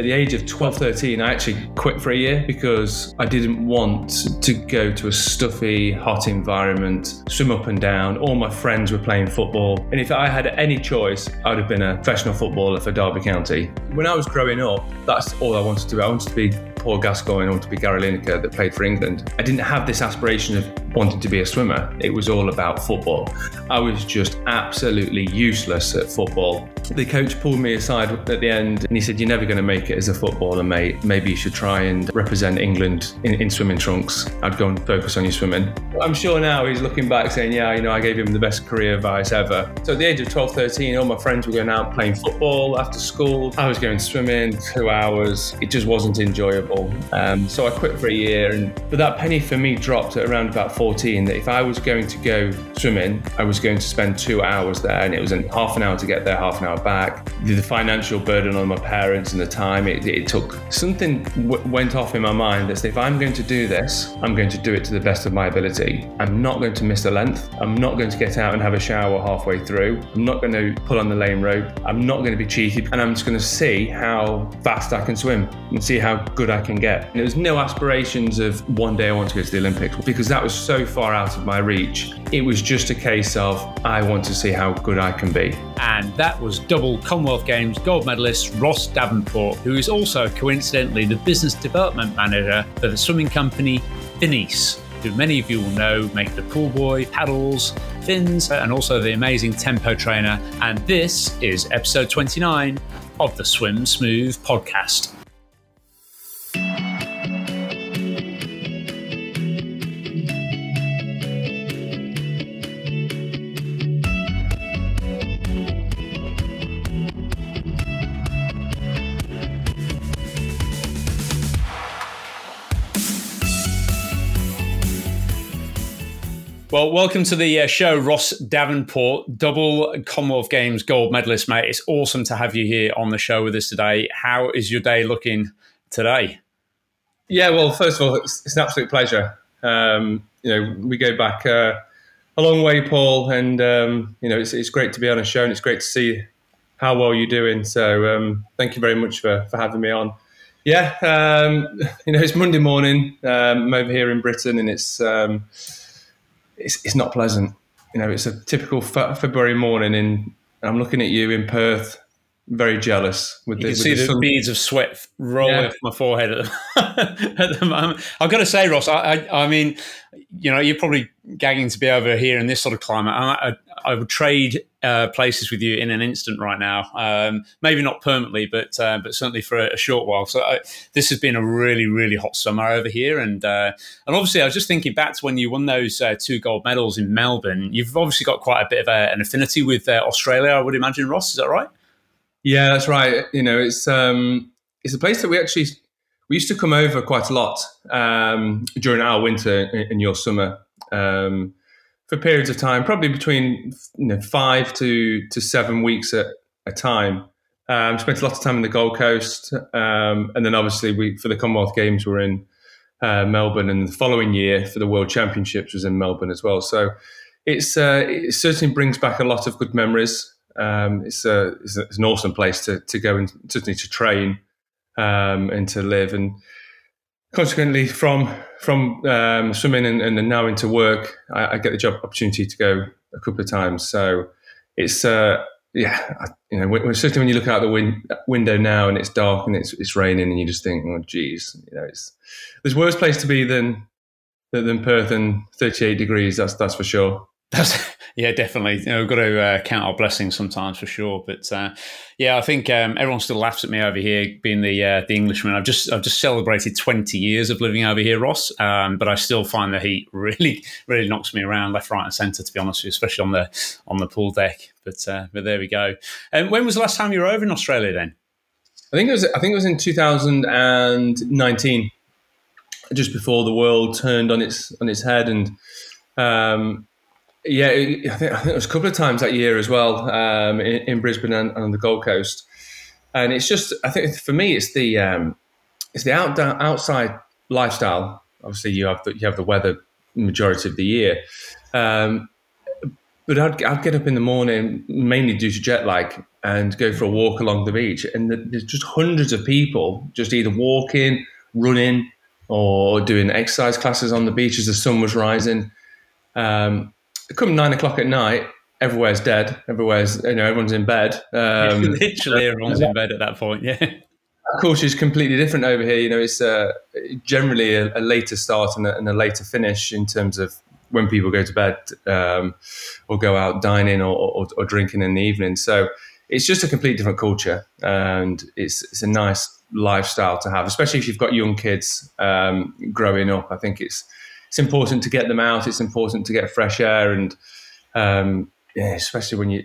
At the age of 12, 13, I actually quit for a year because I didn't want to go to a stuffy, hot environment, swim up and down. All my friends were playing football. And if I had any choice, I would have been a professional footballer for Derby County. When I was growing up, that's all I wanted to be. I wanted to be Paul Gascoigne, wanted to be Gary Lineker that played for England. I didn't have this aspiration of wanting to be a swimmer. It was all about football. I was just absolutely useless at football. The coach pulled me aside at the end and he said, You're never going to make it as a footballer, mate. Maybe you should try and represent England in, in swimming trunks. I'd go and focus on your swimming. I'm sure now he's looking back saying, Yeah, you know, I gave him the best career advice ever. So at the age of 12, 13, all my friends were going out playing football after school. I was going swimming two hours. It just wasn't enjoyable. Um, so I quit for a year. And but that penny for me dropped at around about 14 that if I was going to go swimming, I was going to spend two hours there and it was an half an hour to get there, half an hour back. The financial burden on my parents and the time it, it took, something w- went off in my mind that if I'm going to do this, I'm going to do it to the best of my ability. I'm not going to miss the length. I'm not going to get out and have a shower halfway through. I'm not going to pull on the lane rope. I'm not going to be cheeky and I'm just going to see how fast I can swim and see how good I can get. And there was no aspirations of one day I want to go to the Olympics because that was so far out of my reach. It was just a case of I want to see how good I can be. And that was double Commonwealth Games gold medalist Ross Davenport, who is also coincidentally the business development manager for the swimming company Finis, who many of you will know make the pull buoy, paddles, fins, and also the amazing tempo trainer. And this is episode 29 of the Swim Smooth podcast. Well, welcome to the uh, show, Ross Davenport, double Commonwealth Games gold medalist, mate. It's awesome to have you here on the show with us today. How is your day looking today? Yeah, well, first of all, it's, it's an absolute pleasure. Um, you know, we go back uh, a long way, Paul, and um, you know, it's, it's great to be on a show, and it's great to see how well you're doing. So, um, thank you very much for for having me on. Yeah, um, you know, it's Monday morning. Um, I'm over here in Britain, and it's um, it's, it's not pleasant. You know, it's a typical February morning, and I'm looking at you in Perth, very jealous. With you the, can see the, the beads of sweat rolling yeah. off my forehead at the, at the moment. I've got to say, Ross, I, I, I, mean, you know, you're probably gagging to be over here in this sort of climate. I, I would trade uh, places with you in an instant right now. Um, maybe not permanently, but uh, but certainly for a, a short while. So I, this has been a really really hot summer over here, and uh, and obviously I was just thinking back to when you won those uh, two gold medals in Melbourne. You've obviously got quite a bit of a, an affinity with uh, Australia, I would imagine. Ross, is that right? Yeah, that's right. You know, it's um, it's a place that we actually we used to come over quite a lot um, during our winter and your summer. Um, for periods of time, probably between you know, five to, to seven weeks at a time. Um, spent a lot of time in the Gold Coast, um, and then obviously we for the Commonwealth Games were in uh, Melbourne, and the following year for the World Championships was in Melbourne as well. So it's uh, it certainly brings back a lot of good memories. Um, it's, a, it's, a, it's, an awesome place to to go and certainly to train um, and to live, and consequently from from um, swimming and, and, now into work, I, I, get the job opportunity to go a couple of times. So it's uh, yeah, I, you know, when, certainly when you look out the win- window now and it's dark and it's it's raining and you just think, oh, geez, you know, it's there's worse place to be than than Perth and 38 degrees. That's that's for sure. That's yeah, definitely. You know, we've got to uh, count our blessings sometimes for sure. But uh, yeah, I think um, everyone still laughs at me over here, being the uh, the Englishman. I've just I've just celebrated twenty years of living over here, Ross. Um, but I still find the heat really really knocks me around left, right, and centre. To be honest with you, especially on the on the pool deck. But uh, but there we go. Um, when was the last time you were over in Australia? Then I think it was I think it was in two thousand and nineteen, just before the world turned on its on its head and. Um, yeah, I think, I think it was a couple of times that year as well um, in, in, Brisbane and, and, on the Gold Coast, and it's just I think for me it's the um, it's the out, outside lifestyle. Obviously, you have the, you have the weather majority of the year, um, but I'd, I'd get up in the morning mainly due to jet lag and go for a walk along the beach, and there's just hundreds of people just either walking, running, or doing exercise classes on the beach as the sun was rising. Um, come nine o'clock at night, everywhere's dead. Everywhere's you know everyone's in bed. Um, Literally, everyone's in bed at that point. Yeah. Of course, it's completely different over here. You know, it's uh, generally a, a, later start and a, and a, later finish in terms of when people go to bed um, or go out dining or, or, or, drinking in the evening. So it's just a complete different culture, and it's it's a nice lifestyle to have, especially if you've got young kids um, growing up. I think it's it's important to get them out. It's important to get fresh air, and um, yeah, especially when you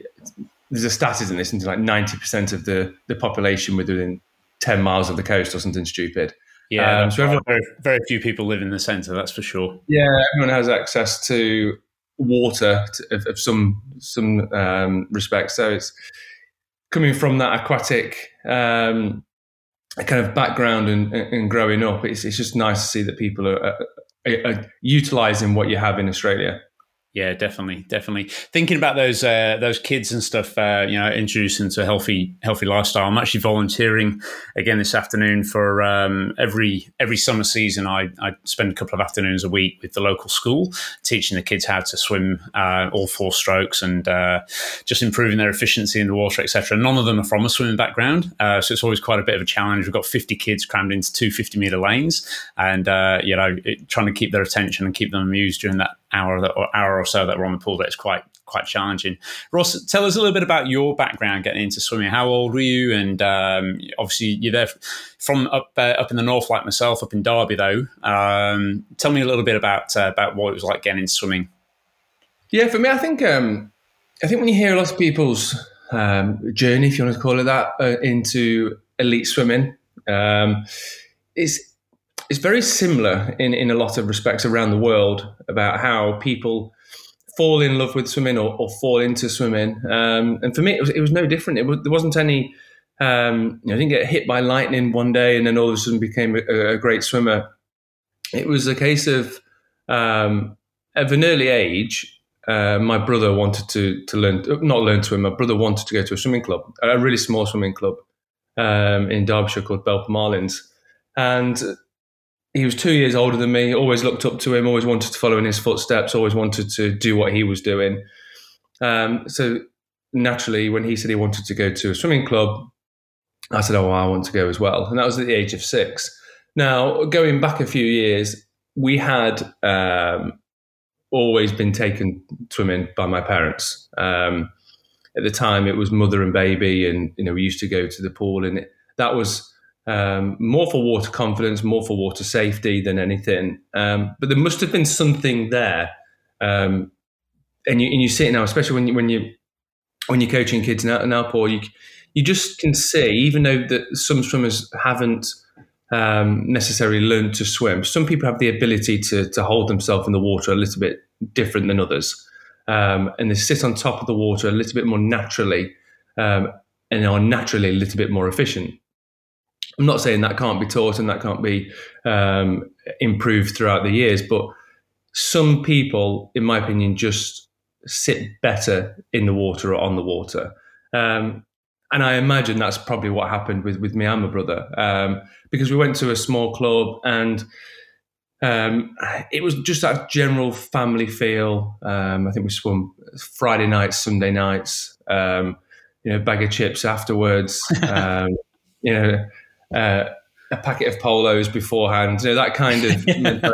there's a stat, isn't this? Into like ninety percent of the the population within ten miles of the coast or something stupid. Yeah, um, so everyone, very, very few people live in the centre. That's for sure. Yeah, everyone has access to water to, of, of, some some um, respect. So it's coming from that aquatic um, kind of background and, and growing up. It's, it's just nice to see that people are, are, are utilizing what you have in Australia. Yeah, definitely, definitely. Thinking about those uh, those kids and stuff, uh, you know, introducing to a healthy healthy lifestyle. I'm actually volunteering again this afternoon for um, every every summer season. I, I spend a couple of afternoons a week with the local school, teaching the kids how to swim uh, all four strokes and uh, just improving their efficiency in the water, etc. None of them are from a swimming background, uh, so it's always quite a bit of a challenge. We've got 50 kids crammed into two 50 meter lanes, and uh, you know, it, trying to keep their attention and keep them amused during that hour that, or hour or so that we're on the pool deck is quite quite challenging. Ross, tell us a little bit about your background getting into swimming. How old were you? And um, obviously, you're there from up uh, up in the north, like myself, up in Derby. Though, um, tell me a little bit about uh, about what it was like getting into swimming. Yeah, for me, I think um, I think when you hear a lot of people's um, journey, if you want to call it that, uh, into elite swimming, um, it's it's very similar in, in a lot of respects around the world about how people fall in love with swimming or, or fall into swimming. Um, and for me, it was, it was no different. It was, there wasn't any, um, you know, I didn't get hit by lightning one day and then all of a sudden became a, a great swimmer. It was a case of, um, at an early age, uh, my brother wanted to to learn, not learn to swim. My brother wanted to go to a swimming club, a really small swimming club um, in Derbyshire called Belper Marlins, and he was two years older than me. Always looked up to him. Always wanted to follow in his footsteps. Always wanted to do what he was doing. Um, so naturally, when he said he wanted to go to a swimming club, I said, "Oh, I want to go as well." And that was at the age of six. Now, going back a few years, we had um, always been taken swimming by my parents. Um, at the time, it was mother and baby, and you know we used to go to the pool, and it, that was um, more for water confidence, more for water safety than anything. Um, but there must have been something there, um, and you and you see it now, especially when you when you when you're coaching kids now, now you you just can see, even though that some swimmers haven't um, necessarily learned to swim, some people have the ability to to hold themselves in the water a little bit different than others, um, and they sit on top of the water a little bit more naturally, um, and are naturally a little bit more efficient. I'm not saying that can't be taught and that can't be um, improved throughout the years, but some people, in my opinion, just sit better in the water or on the water. Um, and I imagine that's probably what happened with, with me and my brother um, because we went to a small club and um, it was just that general family feel. Um, I think we swum Friday nights, Sunday nights, um, you know, bag of chips afterwards. Um, you know, uh, a packet of polos beforehand. You know that kind of. yeah.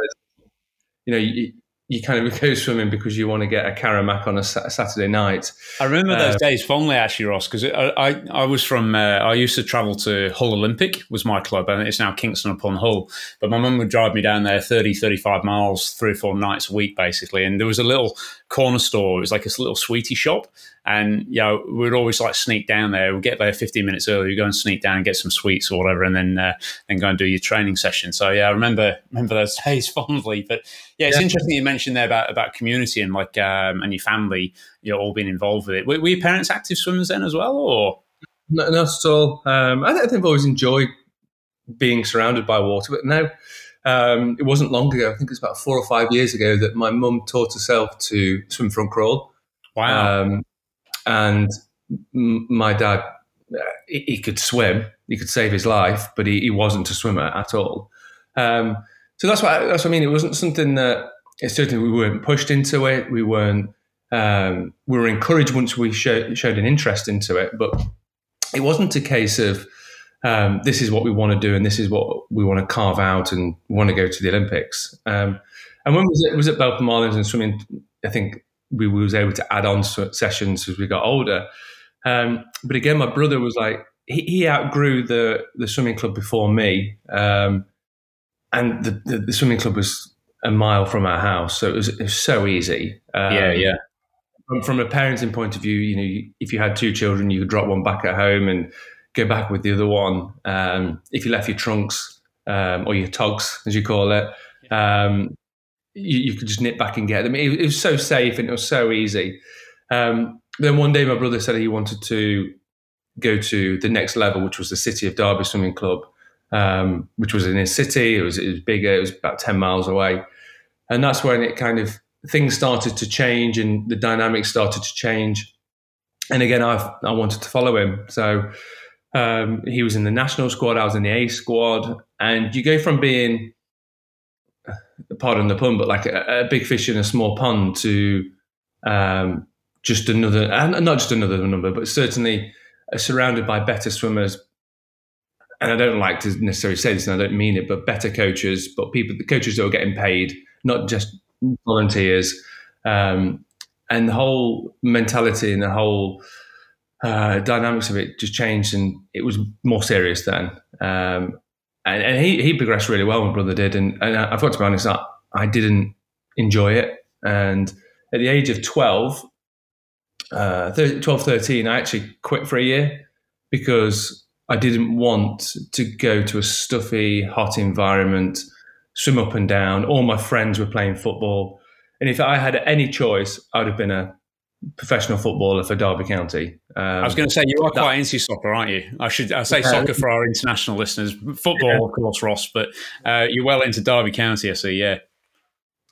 You know, you, you kind of go swimming because you want to get a Caramac on a Saturday night. I remember those uh, days fondly, actually, Ross, because I, I, I was from uh, I used to travel to Hull Olympic was my club, and it's now Kingston upon Hull. But my mum would drive me down there 30, 35 miles, three or four nights a week, basically. And there was a little corner store. It was like a little sweetie shop, and you know, we'd always like sneak down there. We'd get there 15 minutes early. We'd go and sneak down and get some sweets or whatever, and then uh, then go and do your training session. So yeah, I remember remember those days fondly. But yeah, it's yeah. interesting you mentioned there about about community and like um, and your family, you know, all being involved with it. Were, were your parents active swimmers then as well, or no, not at all? Um, I, think I've always enjoyed being surrounded by water, but now. Um, it wasn't long ago. I think it's about four or five years ago that my mum taught herself to swim front crawl. Wow! Um, and m- my dad, uh, he, he, could swim, he could save his life, but he, he wasn't a swimmer at all. Um, so that's what that's what I mean. It wasn't something that certainly we weren't pushed into it. We weren't. Um, we were encouraged once we showed an interest into it, but it wasn't a case of um, this is what we want to do and this is what we want to carve out and want to go to the Olympics. Um, and when was it was at Belper Marlins and swimming, I think we was able to add on sessions as we got older. Um, but again, my brother was like he, he, outgrew the the swimming club before me, um, and the, the, the, swimming club was a mile from our house, so it was, it was so easy. Um, yeah, yeah. From, from, a parenting point of view, you know, if you had two children, you could drop one back at home and go back with the other one. Um, if you left your trunks um, or your togs, as you call it, um, you, you, could just nip back and get them. It, it was so safe and it was so easy. Um, then one day, my brother said he wanted to go to the next level, which was the City of Derby Swimming Club, um, which was in his city. It was, it was bigger. It was about ten miles away, and that's when it kind of things started to change and the dynamics started to change. And again, I I wanted to follow him, so um, he was in the national squad. I was in the A squad, and you go from being, pardon the pun, but like a, a big fish in a small pond to um, just another, and not just another number, but certainly surrounded by better swimmers. And I don't like to necessarily say this, and I don't mean it, but better coaches, but people, the coaches that are getting paid, not just volunteers, um, and the whole mentality and the whole uh, dynamics of it just changed, and it was more serious then. Um, and, and, he he progressed really well. My brother did, and, and I've got to be honest, I, I didn't enjoy it. And at the age of twelve, uh, 12, 13, I actually quit for a year because I didn't want to go to a stuffy, hot environment, swim up and down. All my friends were playing football. And if I had any choice, I'd have been a professional footballer for Derby County. Um, I was going to say you are quite that, into soccer, aren't you? I should I say soccer for our international listeners. Football, yeah. of course, Ross, but uh, you're well into Derby County, I see. Yeah,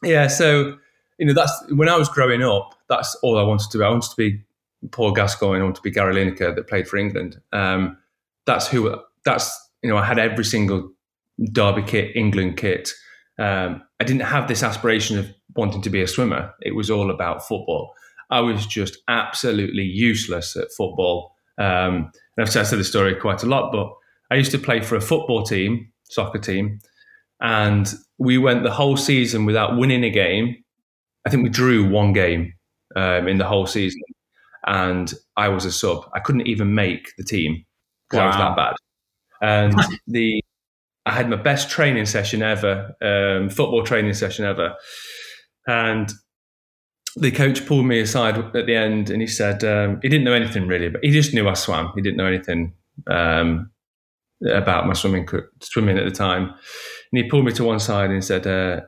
yeah. So you know, that's when I was growing up. That's all I wanted to be. I wanted to be Paul Gascoigne. I wanted to be Gary Lineker that played for England. Um, that's who. That's you know, I had every single Derby kit, England kit. Um, I didn't have this aspiration of wanting to be a swimmer. It was all about football. I was just absolutely useless at football. Um, and I've said the story quite a lot, but I used to play for a football team, soccer team, and we went the whole season without winning a game I think we drew one game um, in the whole season, and I was a sub. I couldn't even make the team because wow. I was that bad. And the I had my best training session ever, um, football training session ever, and the coach pulled me aside at the end and he said um, he didn't know anything really, but he just knew I swam. He didn't know anything um, about my swimming swimming at the time, and he pulled me to one side and said, uh,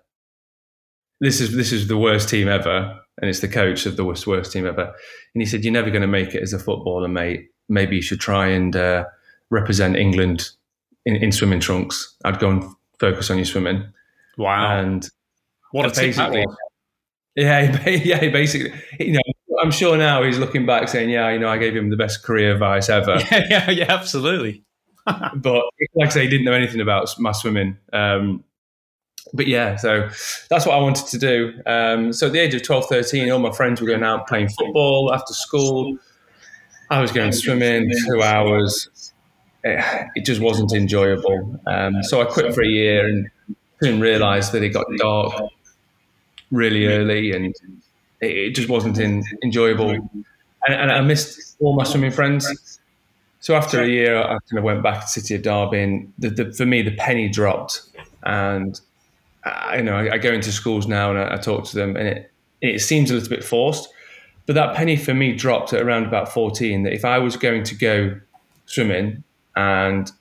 this is this is the worst team ever, and it's the coach of the worst worst team ever. And he said, "You're never going to make it as a footballer, mate. Maybe you should try and uh, represent England in, in, swimming trunks. I'd go and focus on your swimming." Wow! And what a tip Yeah, yeah. Basically, you know, I'm sure now he's looking back saying, "Yeah, you know, I gave him the best career advice ever." yeah, yeah, yeah absolutely. but like I say, he didn't know anything about my swimming. Um, but yeah, so that's what I wanted to do. Um, so at the age of 12, 13, all my friends were going out playing football after school. I was going swimming two hours. It, it just wasn't enjoyable. Um, so I quit for a year and soon realised that it got dark really early and it, it just wasn't in, enjoyable. And, and, I missed all my swimming friends. So after a year, I kind of went back to City of Derby and the, the, for me, the penny dropped. And I, you know, I, I, go into schools now and I, I, talk to them, and it it seems a little bit forced. But that penny for me dropped at around about fourteen. That if I was going to go swimming and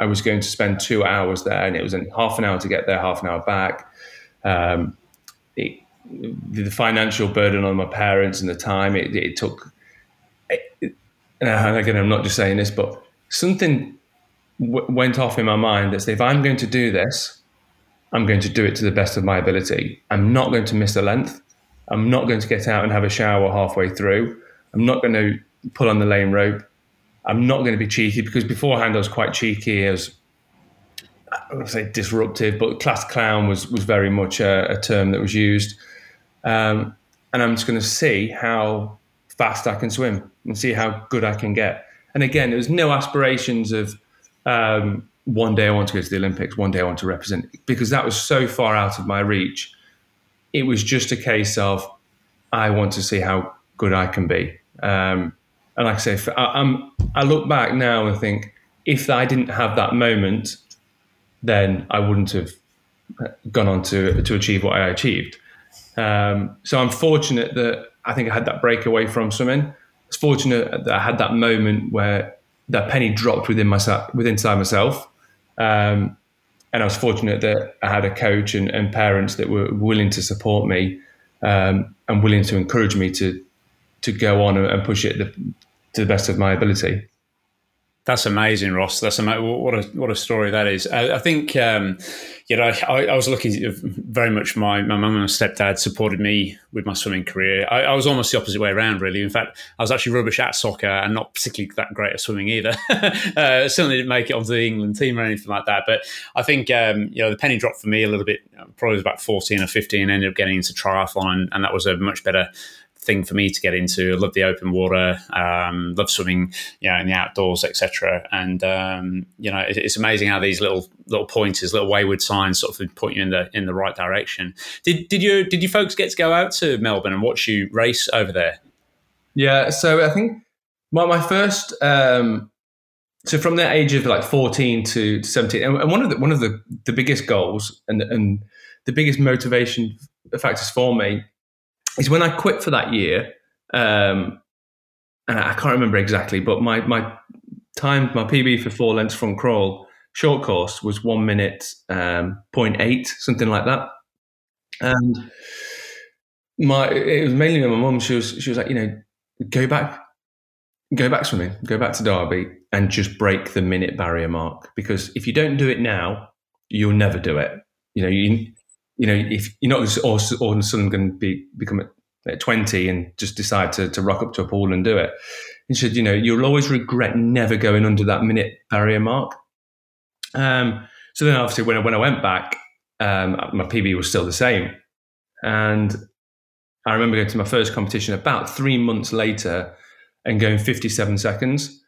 I was going to spend two hours there, and it was half an hour to get there, half an hour back. Um, it, the financial burden on my parents and the time it, it took. It, and again, I'm not just saying this, but something w- went off in my mind that said, if I'm going to do this, I'm going to do it to the best of my ability. I'm not going to miss the length. I'm not going to get out and have a shower halfway through. I'm not going to pull on the lane rope. I'm not going to be cheeky because beforehand I was quite cheeky. I was, I don't say disruptive, but class clown was was very much a, a term that was used. Um, and I'm just going to see how fast I can swim and see how good I can get. And again, there was no aspirations of um, one day I want to go to the Olympics, one day I want to represent, because that was so far out of my reach. It was just a case of I want to see how good I can be. Um, and like I say, I, I look back now and think if I didn't have that moment, then I wouldn't have gone on to to achieve what I achieved. Um, so I'm fortunate that I think I had that breakaway from swimming. It's fortunate that I had that moment where that penny dropped within myself, within inside myself. Um, and I was fortunate that I had a coach and, and parents that were willing to support me um, and willing to encourage me to to go on and push it the, to the best of my ability. That's amazing, Ross. That's ama- what a what a story that is. I, I think um, you know I, I, was lucky. Very much my my mum and stepdad supported me with my swimming career. I, I, was almost the opposite way around, really. In fact, I was actually rubbish at soccer and not particularly that great at swimming either. uh, certainly didn't make it onto the England team or anything like that. But I think um, you know the penny dropped for me a little bit. Probably was about fourteen or fifteen. Ended up getting into triathlon, and, and that was a much better thing for me to get into. I love the open water, um, love swimming, you know, in the outdoors, etc. And um, you know, it, it's amazing how these little little pointers, little wayward signs, sort of point you in the in the right direction. Did did you did you folks get to go out to Melbourne and watch you race over there? Yeah, so I think my my first. Um, so from the age of like 14 to 17 and one of the one of the, the biggest goals and and the biggest motivation factors for me is when I quit for that year, um, and I can't remember exactly, but my my time, my PB for four lengths front crawl short course was one minute um, 0.8, something like that. And my it was mainly my mum. She was she was like, you know, go back, go back swimming, go back to Derby, and just break the minute barrier mark because if you don't do it now, you'll never do it. You know, you you know, if you're not all, all of a sudden going to be become at 20 and just decide to, to rock up to a pool and do it. And said, you know, you'll always regret never going under that minute barrier mark. Um, so then obviously when I, when I went back, um, my PB was still the same. And I remember going to my first competition about three months later and going 57 seconds.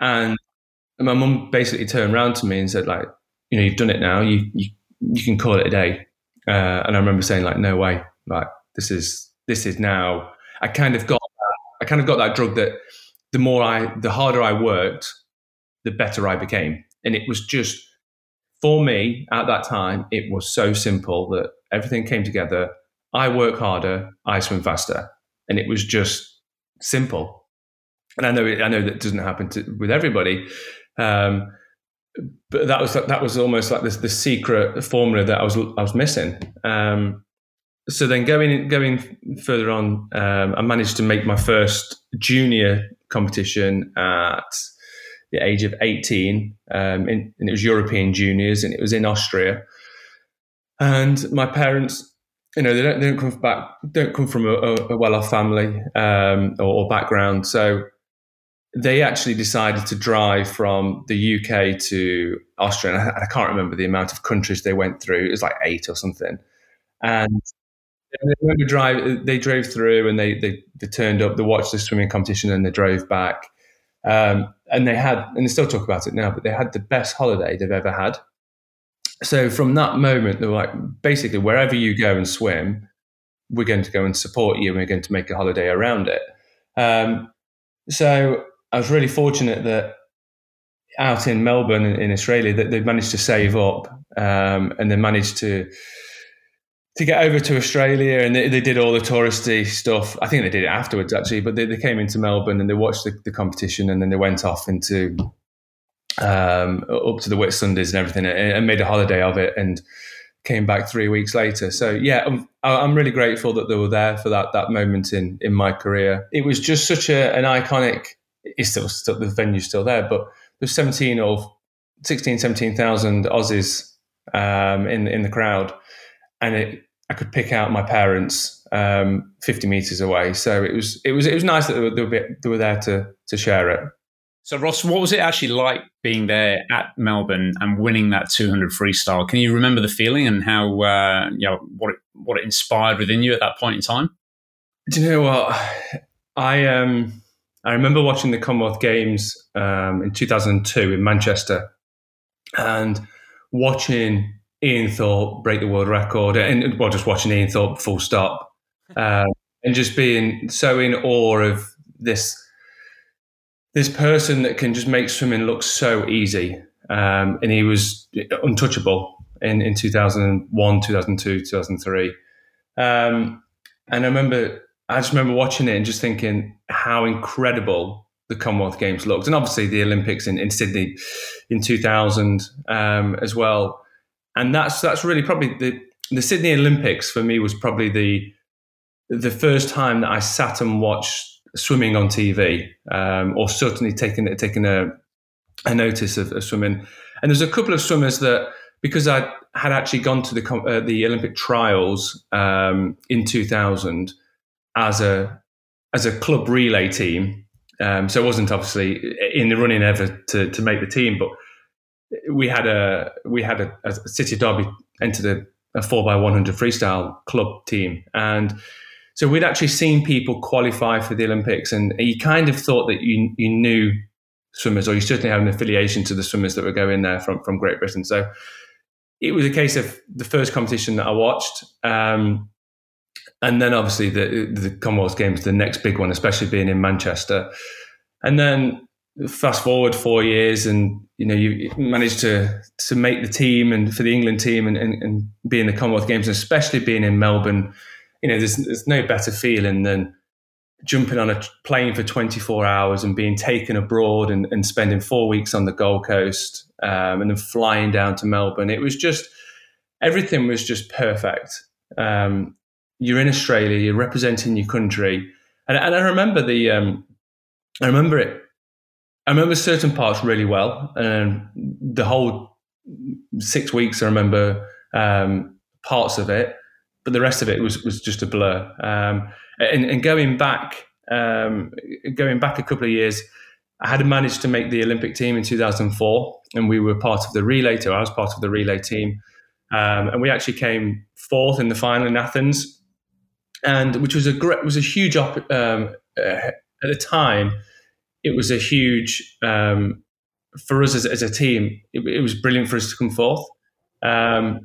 And my mum basically turned around to me and said, like, you know, you've done it now. You, you, you can call it a day. Uh, and I remember saying like, no way, like this is this is now. I kind of got I kind of got that drug that the more I the harder I worked, the better I became, and it was just for me at that time. It was so simple that everything came together. I work harder, I swim faster, and it was just simple. And I know it, I know that doesn't happen to, with everybody. Um, but that was that was almost like this the secret formula that I was I was missing. Um, so then going going further on, um, I managed to make my first junior competition at the age of eighteen, um, in, and it was European juniors, and it was in Austria. And my parents, you know, they don't, they don't come back, don't come from a, a well-off family um, or, or background, so they actually decided to drive from the UK to Austria. And I, I, can't remember the amount of countries they went through. It was like eight or something. And they drive. They drove through and they, they, they turned up. They watched the swimming competition and they drove back. Um, and they had, and they still talk about it now, but they had the best holiday they've ever had. So from that moment, they were like, basically, wherever you go and swim, we're going to go and support you. and We're going to make a holiday around it. Um, so I was really fortunate that out in Melbourne in Australia that they managed to save up um, and they managed to to get over to Australia and they, they, did all the touristy stuff. I think they did it afterwards actually, but they, they came into Melbourne and they watched the, the competition and then they went off into um, up to the Whitsundays and everything and, and, made a holiday of it and came back three weeks later. So yeah, I'm, I'm really grateful that they were there for that that moment in in my career. It was just such a, an iconic is still, still the venue's still there, but there's 17 or 16, 17,000 Aussies um, in in the crowd, and it, I could pick out my parents um, 50 meters away. So it was it was it was nice that they were, they were, they were there to to share it. So Ross, what was it actually like being there at Melbourne and winning that 200 freestyle? Can you remember the feeling and how uh, you know what it, what it inspired within you at that point in time? Do you know what I um I remember watching the Commonwealth Games um, in 2002 in Manchester and watching Ian Thorpe break the world record, and well, just watching Ian Thorpe full stop, um, and just being so in awe of this this person that can just make swimming look so easy. Um, and he was untouchable in, in 2001, 2002, 2003. Um, and I remember, I just remember watching it and just thinking how incredible the Commonwealth Games looked. And obviously the Olympics in, in Sydney in 2000 um, as well and that's that's really probably the the Sydney Olympics for me was probably the the first time that I sat and watched swimming on TV, um, or certainly taking taking a a notice of, of, swimming. And there's a couple of swimmers that because I had actually gone to the uh, the Olympic trials um, in 2000 as a as a club relay team. Um, so it wasn't obviously in the running ever to, to make the team, but we had a we had a, a City Derby entered a, a four by one hundred freestyle club team, and so we'd actually seen people qualify for the Olympics, and you kind of thought that you you knew swimmers, or you certainly had an affiliation to the swimmers that were going there from from Great Britain. So it was a case of the first competition that I watched. Um, and then obviously the the Commonwealth Games, the next big one, especially being in Manchester. And then fast forward four years and you know you managed to to make the team and for the England team and, and, and be in the Commonwealth Games and especially being in Melbourne you know there's, there's no better feeling than jumping on a plane for 24 hours and being taken abroad and, and spending four weeks on the Gold Coast um, and then flying down to Melbourne it was just everything was just perfect um, you're in Australia you're representing your country and, and I remember the um, I remember it I remember certain parts really well, and the whole six weeks I remember um, parts of it, but the rest of it was was just a blur. Um, and, and, going back, um, going back a couple of years, I had managed to make the Olympic team in 2004, and we were part of the relay team. I was part of the relay team, um, and we actually came fourth in the final in Athens, and which was a great, was a huge op- um, uh, at the time it was a huge um, for us as, as a team. It, it, was brilliant for us to come forth. Um,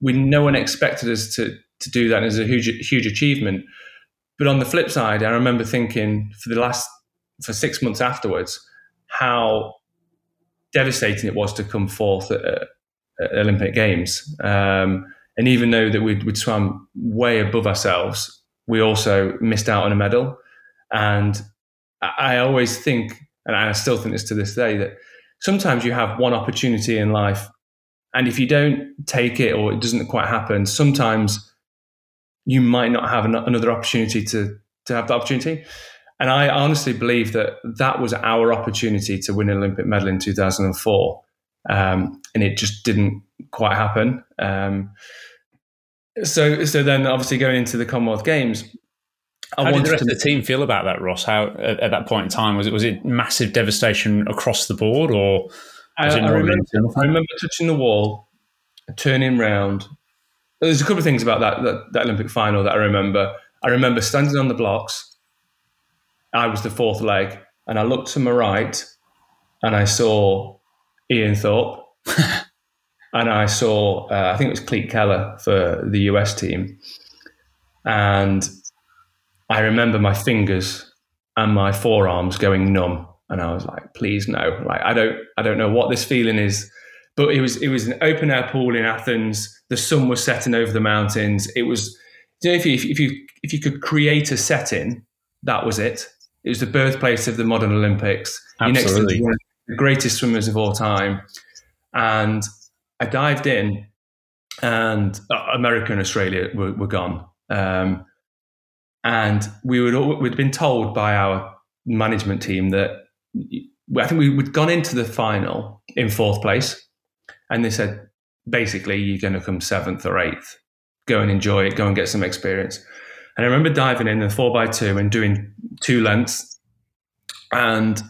we no one expected us to to do that. Was a huge huge achievement. But on the flip side, I remember thinking for the last for six months afterwards how devastating it was to come forth at, at Olympic Games. Um, and even though that we'd, we'd swam way above ourselves, we also missed out on a medal. And I always think, and I still think this to this day, that sometimes you have one opportunity in life, and if you don't take it or it doesn't quite happen, sometimes you might not have another opportunity to to have the opportunity. And I honestly believe that that was our opportunity to win an Olympic medal in 2004, um, and it just didn't quite happen. Um, so, so then obviously going into the Commonwealth Games, I How did the rest to, of the team feel about that, Ross? How at, at, that point in time was it was it massive devastation across the board, or I, I, remember, I, remember, touching the wall, turning round. There's a couple of things about that, that, that Olympic final that I remember. I remember standing on the blocks. I was the fourth leg, and I looked to my right, and I saw Ian Thorpe, and I saw uh, I think it was Klete Keller for the US team, and I remember my fingers and my forearms going numb, and I was like, "Please no! Like I don't, I don't know what this feeling is." But it was, it was an open air pool in Athens. The sun was setting over the mountains. It was, you know, if you, if you, if you could create a setting, that was it. It was the birthplace of the modern Olympics. Absolutely. You're next to the greatest swimmers of all time, and I dived in, and uh, America and Australia were, were gone. Um, and we would we'd been told by our management team that I think we had gone into the final in fourth place, and they said basically you're going to come seventh or eighth. Go and enjoy it. Go and get some experience. And I remember diving in the four by two and doing two lengths. And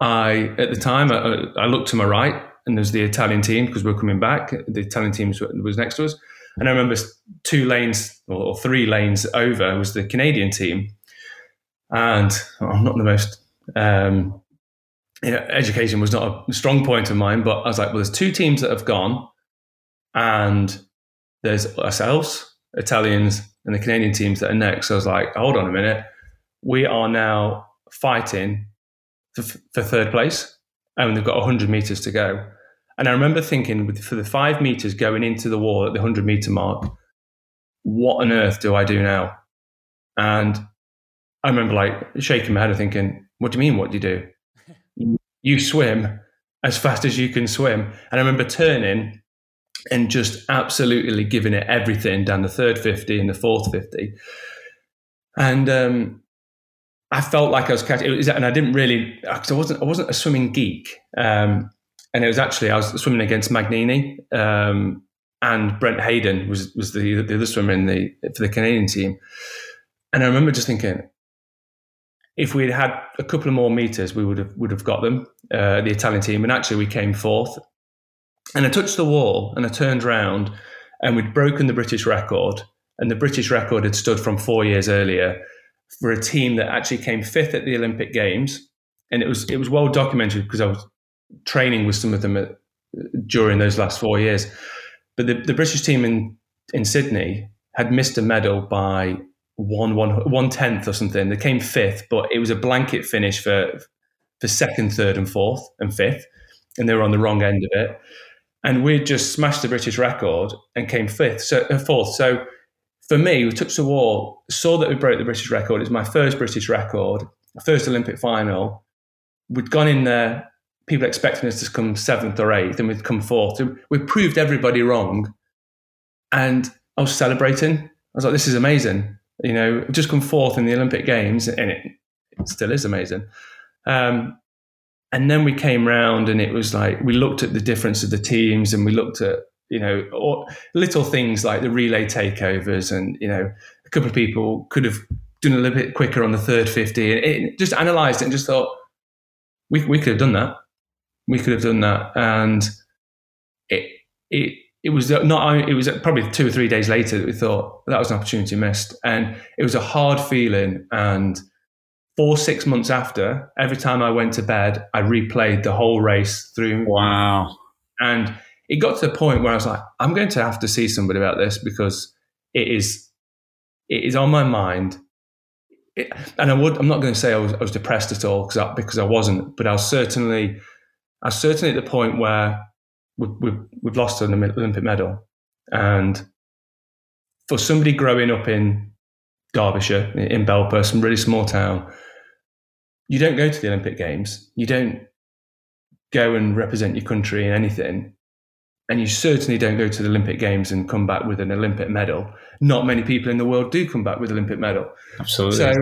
I, at the time, I, I looked to my right and there's the Italian team because we are coming back. The Italian team was next to us. And I remember two lanes or three lanes over was the Canadian team. And I'm not the most, um, you know, education was not a strong point of mine, but I was like, well, there's two teams that have gone, and there's ourselves, Italians, and the Canadian teams that are next. So I was like, hold on a minute. We are now fighting for, for third place, and they've got 100 meters to go. And I remember thinking, for the five meters going into the wall at the 100 meter mark, what on earth do I do now? And I remember like shaking my head and thinking, what do you mean? What do you do? you swim as fast as you can swim. And I remember turning and just absolutely giving it everything down the third 50 and the fourth 50. And um, I felt like I was catching it was, and I didn't really, because I wasn't, I wasn't a swimming geek. Um, and it was actually I was swimming against Magnini um, and Brent Hayden was was the the other swimmer in the for the Canadian team, and I remember just thinking, if we'd had a couple of more meters, we would have would have got them, uh, the Italian team, and actually we came fourth. And I touched the wall and I turned around, and we'd broken the British record, and the British record had stood from four years earlier for a team that actually came fifth at the Olympic Games, and it was it was well documented because I was training with some of them at, during those last four years. But the, the British team in, in Sydney had missed a medal by one, one, one tenth or something. They came fifth, but it was a blanket finish for, for second, third, and fourth and fifth. And they were on the wrong end of it. And we just smashed the British record and came fifth, so uh, fourth. So for me, we took the wall, saw that we broke the British record. It's my first British record, first Olympic final. We'd gone in there people expecting us to come seventh or eighth, and we'd come fourth. We proved everybody wrong, and I was celebrating. I was like, "This is amazing!" You know, just come fourth in the Olympic Games, and it, it still is amazing. Um, and then we came round, and it was like we looked at the difference of the teams, and we looked at you know or little things like the relay takeovers, and you know, a couple of people could have done a little bit quicker on the third fifty, and it, just analysed it and just thought we we could have done that we could have done that, and it it it was not. It was probably two or three days later that we thought that was an opportunity missed, and it was a hard feeling. And four six months after, every time I went to bed, I replayed the whole race through. Wow! And it got to the point where I was like, I'm going to have to see somebody about this because it is it is on my mind. It, and I would, I'm not going to say I was, I was depressed at all because I, because I wasn't, but I was certainly are certainly at the point where we've, we've, we've lost an Olympic medal. And for somebody growing up in Derbyshire, in Belper, some really small town, you don't go to the Olympic Games. You don't go and represent your country in anything. And you certainly don't go to the Olympic Games and come back with an Olympic medal. Not many people in the world do come back with Olympic medal. Absolutely. So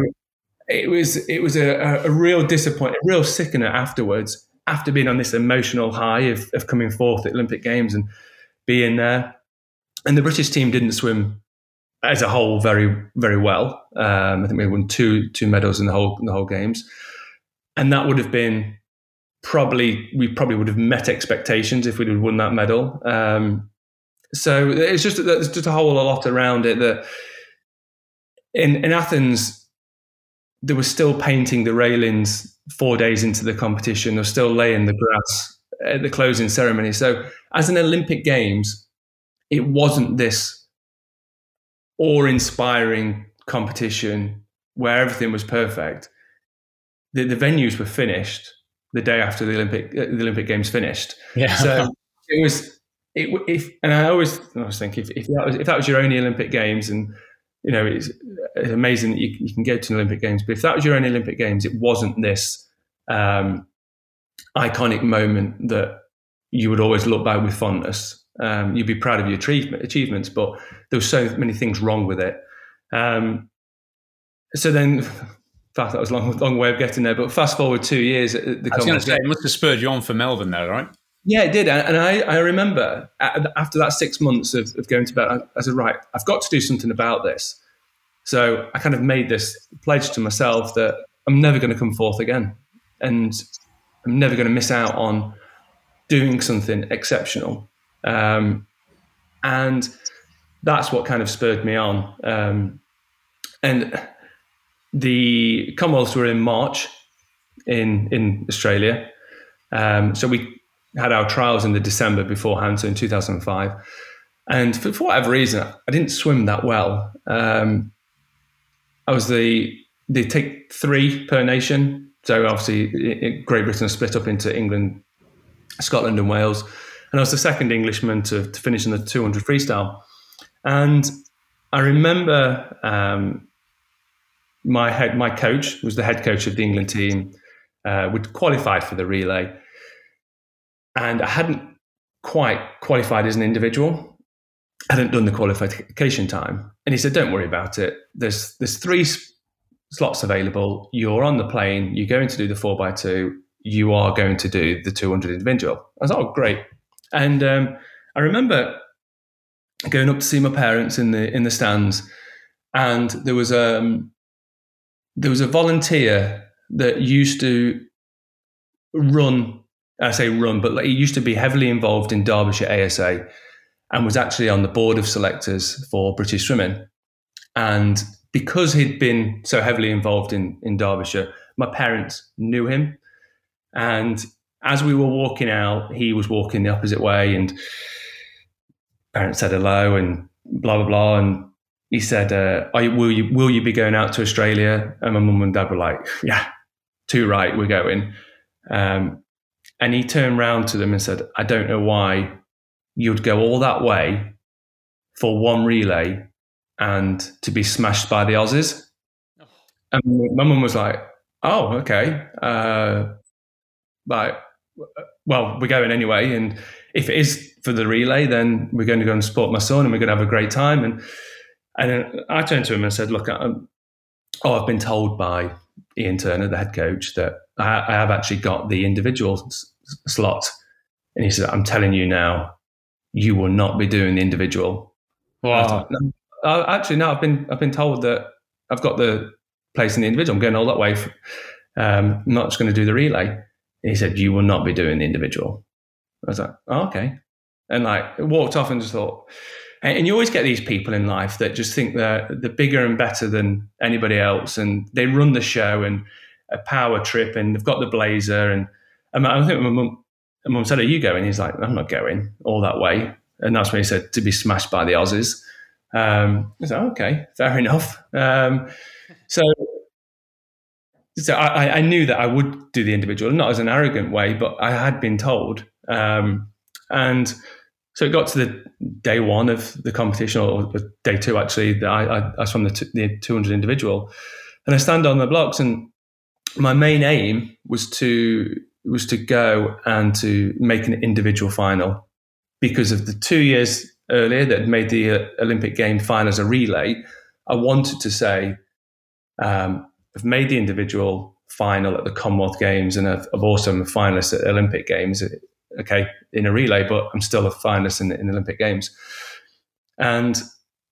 it was it was a, a real disappointment, a real sickener afterwards after being on this emotional high of, of coming fourth at Olympic Games and being there. And the British team didn't swim as a whole very, very well. Um, I think we won two two medals in the whole in the whole games, and that would have been probably we probably would have met expectations if we'd have won that medal. Um, so it's just there's just a whole lot around it that in in Athens they were still painting the railings four days into the competition They're still laying the grass at the closing ceremony. So, as an Olympic Games, it wasn't this awe inspiring competition where everything was perfect. The, the, venues were finished the day after the Olympic uh, the Olympic Games finished. Yeah. So it was it, if and I always I was thinking if, if that was if that was your only Olympic Games and you know, it's, it's amazing that you, you, can go to an Olympic Games. But if that was your only Olympic Games, it wasn't this um, iconic moment that you would always look back with fondness. Um, you'd be proud of your achievement, achievements, but there were so many things wrong with it. Um, so then, fact, that was a long, long way of getting there. But fast forward two years, the I was going to say it must have spurred you on for Melbourne, though, right? Yeah, it did. And I, I remember after that six months of, of going to bed, I, I, said, right, I've got to do something about this. So I kind of made this pledge to myself that I'm never going to come forth again, and I'm never going to miss out on doing something exceptional. Um, and that's what kind of spurred me on. Um, and the Commonwealths were in March in in Australia, um, so we had our trials in the December beforehand, so in 2005. And for, for whatever reason, I didn't swim that well. Um, I was the they take three per nation. So obviously, Great Britain split up into England, Scotland, and Wales. And I was the second Englishman to, to finish in the 200 freestyle. And I remember um, my head, my coach was the head coach of the England team. Uh, would qualified for the relay, and I hadn't quite qualified as an individual. I hadn't done the qualification time, and he said, "Don't worry about it. There's there's three slots available. You're on the plane. You're going to do the four by two. You are going to do the 200 individual." I was, "Oh, great!" And um, I remember going up to see my parents in the in the stands, and there was um there was a volunteer that used to run. I say run, but like he used to be heavily involved in Derbyshire ASA, and was actually on the board of selectors for British swimming. And because he'd been so heavily involved in in Derbyshire, my parents knew him, and as we were walking out, he was walking the opposite way, and parents said hello and blah blah blah, and he said, uh, you, "Will you will you be going out to Australia?" And my mum and dad were like, "Yeah, too right, we're going." Um, and he turned round to them and said, "I don't know why you'd go all that way for one relay and to be smashed by the Aussies." And my mum was like, "Oh, okay." Uh, like well, we're going anyway. And if it is for the relay, then we're going to go and support my son and we're going to have a great time. And, and I turned to him and said, look, I'm, oh, I've been told by Ian Turner, the head coach, that I, I have actually got the individual s- slot. And he said, I'm telling you now, you will not be doing the individual. Wow. no, actually, no, I've been, I've been told that I've got the place in the individual. I'm going all that way. For, um, I'm not just going to do the relay he said, You will not be doing the individual. I was like, oh, okay. And like walked off and just thought, and you always get these people in life that just think they're, they're bigger and better than anybody else. And they run the show and a power trip and they've got the blazer. And, and I think my mum, my mum said, Are you going? He's like, I'm not going all that way. And that's when he said, To be smashed by the Aussies. Um, I said, Okay, fair enough. Um, so so I, I, knew that I would do the individual, not as an arrogant way, but I had been told. Um, and so it got to the day one of the competition, or day two actually. That I, I, I from the, t- the 200 individual, and I stand on the blocks, and my main aim was to was to go and to make an individual final because of the two years earlier that made the uh, Olympic game final as a relay. I wanted to say. Um, I've made the individual final at the Commonwealth Games, and I've, I've also been a finalist at Olympic Games. Okay, in a relay, but I'm still a finalist in, in the Olympic Games. And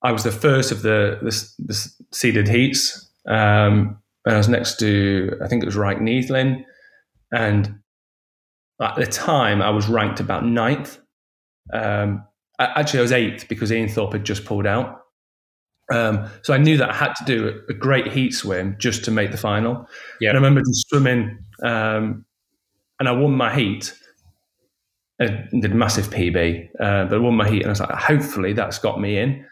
I was the first of the the, the seeded heats, um, and I was next to I think it was Wright Neithlin, and at the time I was ranked about ninth. Um, actually, I was eighth because Ian Thorpe had just pulled out. Um, so I knew that I had to do a great heat swim just to make the final. Yeah. And I remember just swimming, um, and I won my heat. I did massive PB, uh, but I won my heat, and I was like, hopefully that's got me in.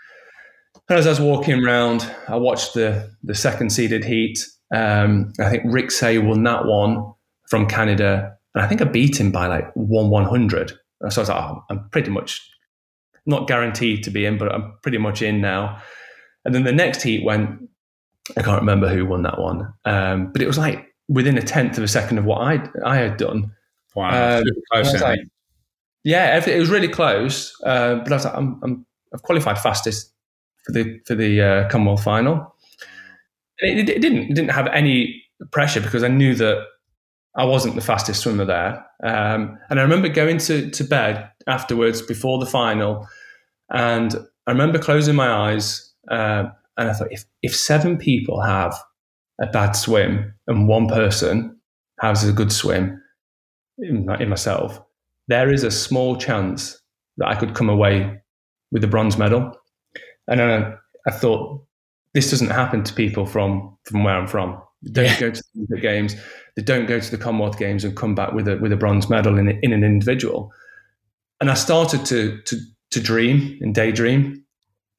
And as I was walking around, I watched the the second seeded heat. Um, I think Rick Say won that one from Canada, and I think I beat him by like one one hundred. So I was like, oh, I'm pretty much not guaranteed to be in, but I'm pretty much in now. And then the next heat went, I can't remember who won that one, um, but it was like within a tenth of a second of what I I had done. Wow, um, close. Like, yeah, it was really close. Uh, but I was like, I'm, I'm I've qualified fastest for the for the uh, Commonwealth final. It, it, didn't it didn't have any pressure because I knew that I wasn't the fastest swimmer there. Um, and I remember going to to bed afterwards before the final, and I remember closing my eyes uh, And I thought, if, if seven people have a bad swim and one person has a good swim in, in myself, there is a small chance that I could come away with a bronze medal. And I, I thought, this doesn't happen to people from, from where I'm from. They don't yeah. go to the Olympic Games. They don't go to the Commonwealth Games and come back with a with a bronze medal in, in an individual. And I started to to to dream and daydream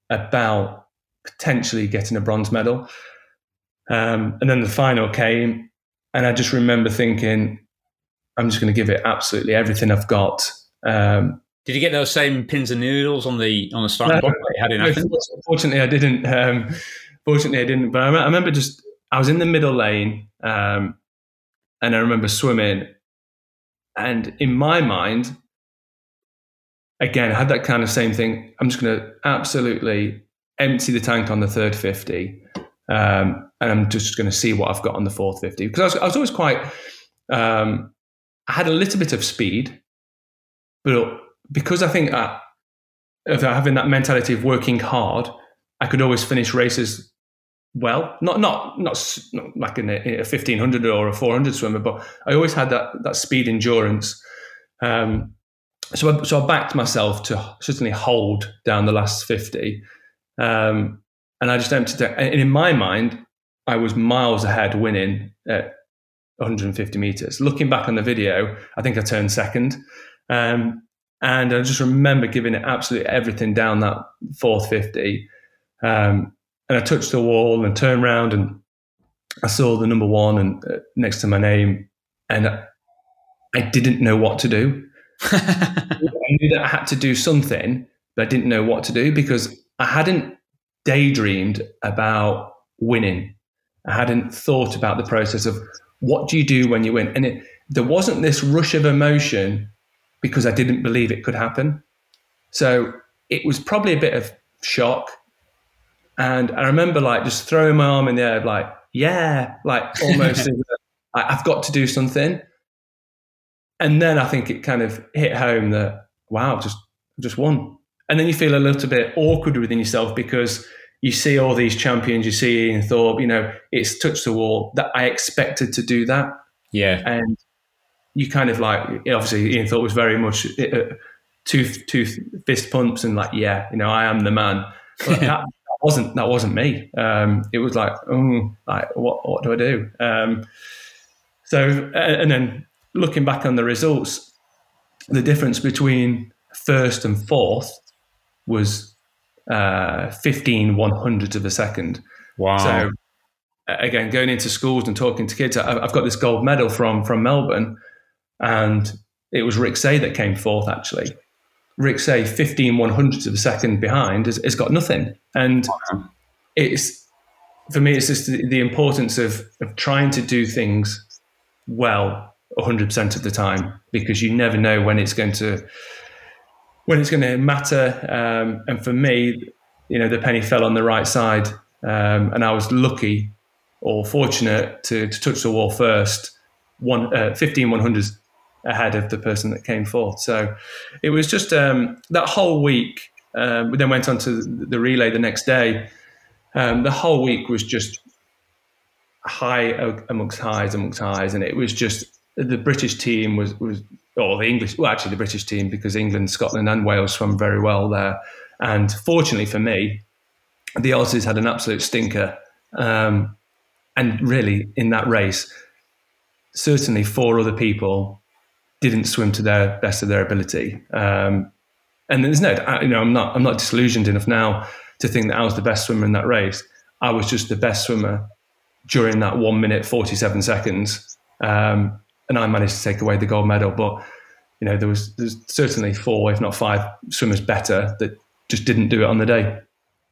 about potentially getting a bronze medal. Um, and then the final came, and I just remember thinking, I'm just going to give it absolutely everything I've got. Um, Did you get those same pins and needles on the on the starting block had in Fortunately, I didn't. Um, fortunately, I didn't. But I remember just I was in the middle lane, um, and I remember swimming, and in my mind, again, I had that kind of same thing. I'm just going to absolutely empty the tank on the third 50. Um, and I'm just going to see what I've got on the fourth 50. Because I was, I was always quite, um, I had a little bit of speed, but because I think of having that mentality of working hard, I could always finish races well. Not not not, not like in a, a, 1500 or a 400 swimmer, but I always had that that speed endurance. Um, so I, so I backed myself to certainly hold down the last 50. Um, and I just emptied it. And in my mind, I was miles ahead winning at 150 meters. Looking back on the video, I think I turned second. Um, and I just remember giving it absolutely everything down that fourth 50. Um, and I touched the wall and turned around and I saw the number one and uh, next to my name. And I, I didn't know what to do. I knew that I had to do something, but I didn't know what to do because I hadn't daydreamed about winning. I hadn't thought about the process of what do you do when you win. And it, there wasn't this rush of emotion because I didn't believe it could happen. So it was probably a bit of shock. And I remember like just throwing my arm in the air, like, yeah, like almost, I've got to do something and then I think it kind of hit home that wow, just just won. And then you feel a little bit awkward within yourself because you see all these champions, you see Ian Thorpe, you know, it's touched the wall that I expected to do that. Yeah. And you kind of like, obviously, Ian Thorpe was very much uh, two, two fist pumps and like, yeah, you know, I am the man. But that, that wasn't, that wasn't me. Um, it was like, oh, like, what, what do I do? Um, so, and then looking back on the results, the difference between first and fourth was uh, 15 one hundredths of a second. Wow. So again, going into schools and talking to kids, I've got this gold medal from from Melbourne, and it was Rick Say that came fourth actually. Rick Say, 15 one hundredths of a second behind, has, has got nothing. And wow. it's for me, it's just the, the importance of, of trying to do things well 100% of the time because you never know when it's going to when it's going to matter um, and for me you know the penny fell on the right side um, and I was lucky or fortunate to, to touch the wall first one uh, 15 100s ahead of the person that came fourth. So it was just um, that whole week um, we then went on to the relay the next day. Um, the whole week was just high amongst highs amongst highs and it was just the British team was was or the English well actually the British team because England, Scotland, and Wales swam very well there. And fortunately for me, the Aussies had an absolute stinker. Um, and really, in that race, certainly four other people didn't swim to their best of their ability. Um, and there's no, you know, I'm not, I'm not disillusioned enough now to think that I was the best swimmer in that race. I was just the best swimmer during that one minute forty seven seconds. Um, and I managed to take away the gold medal. But you know, there was there's certainly four, if not five, swimmers better that just didn't do it on the day.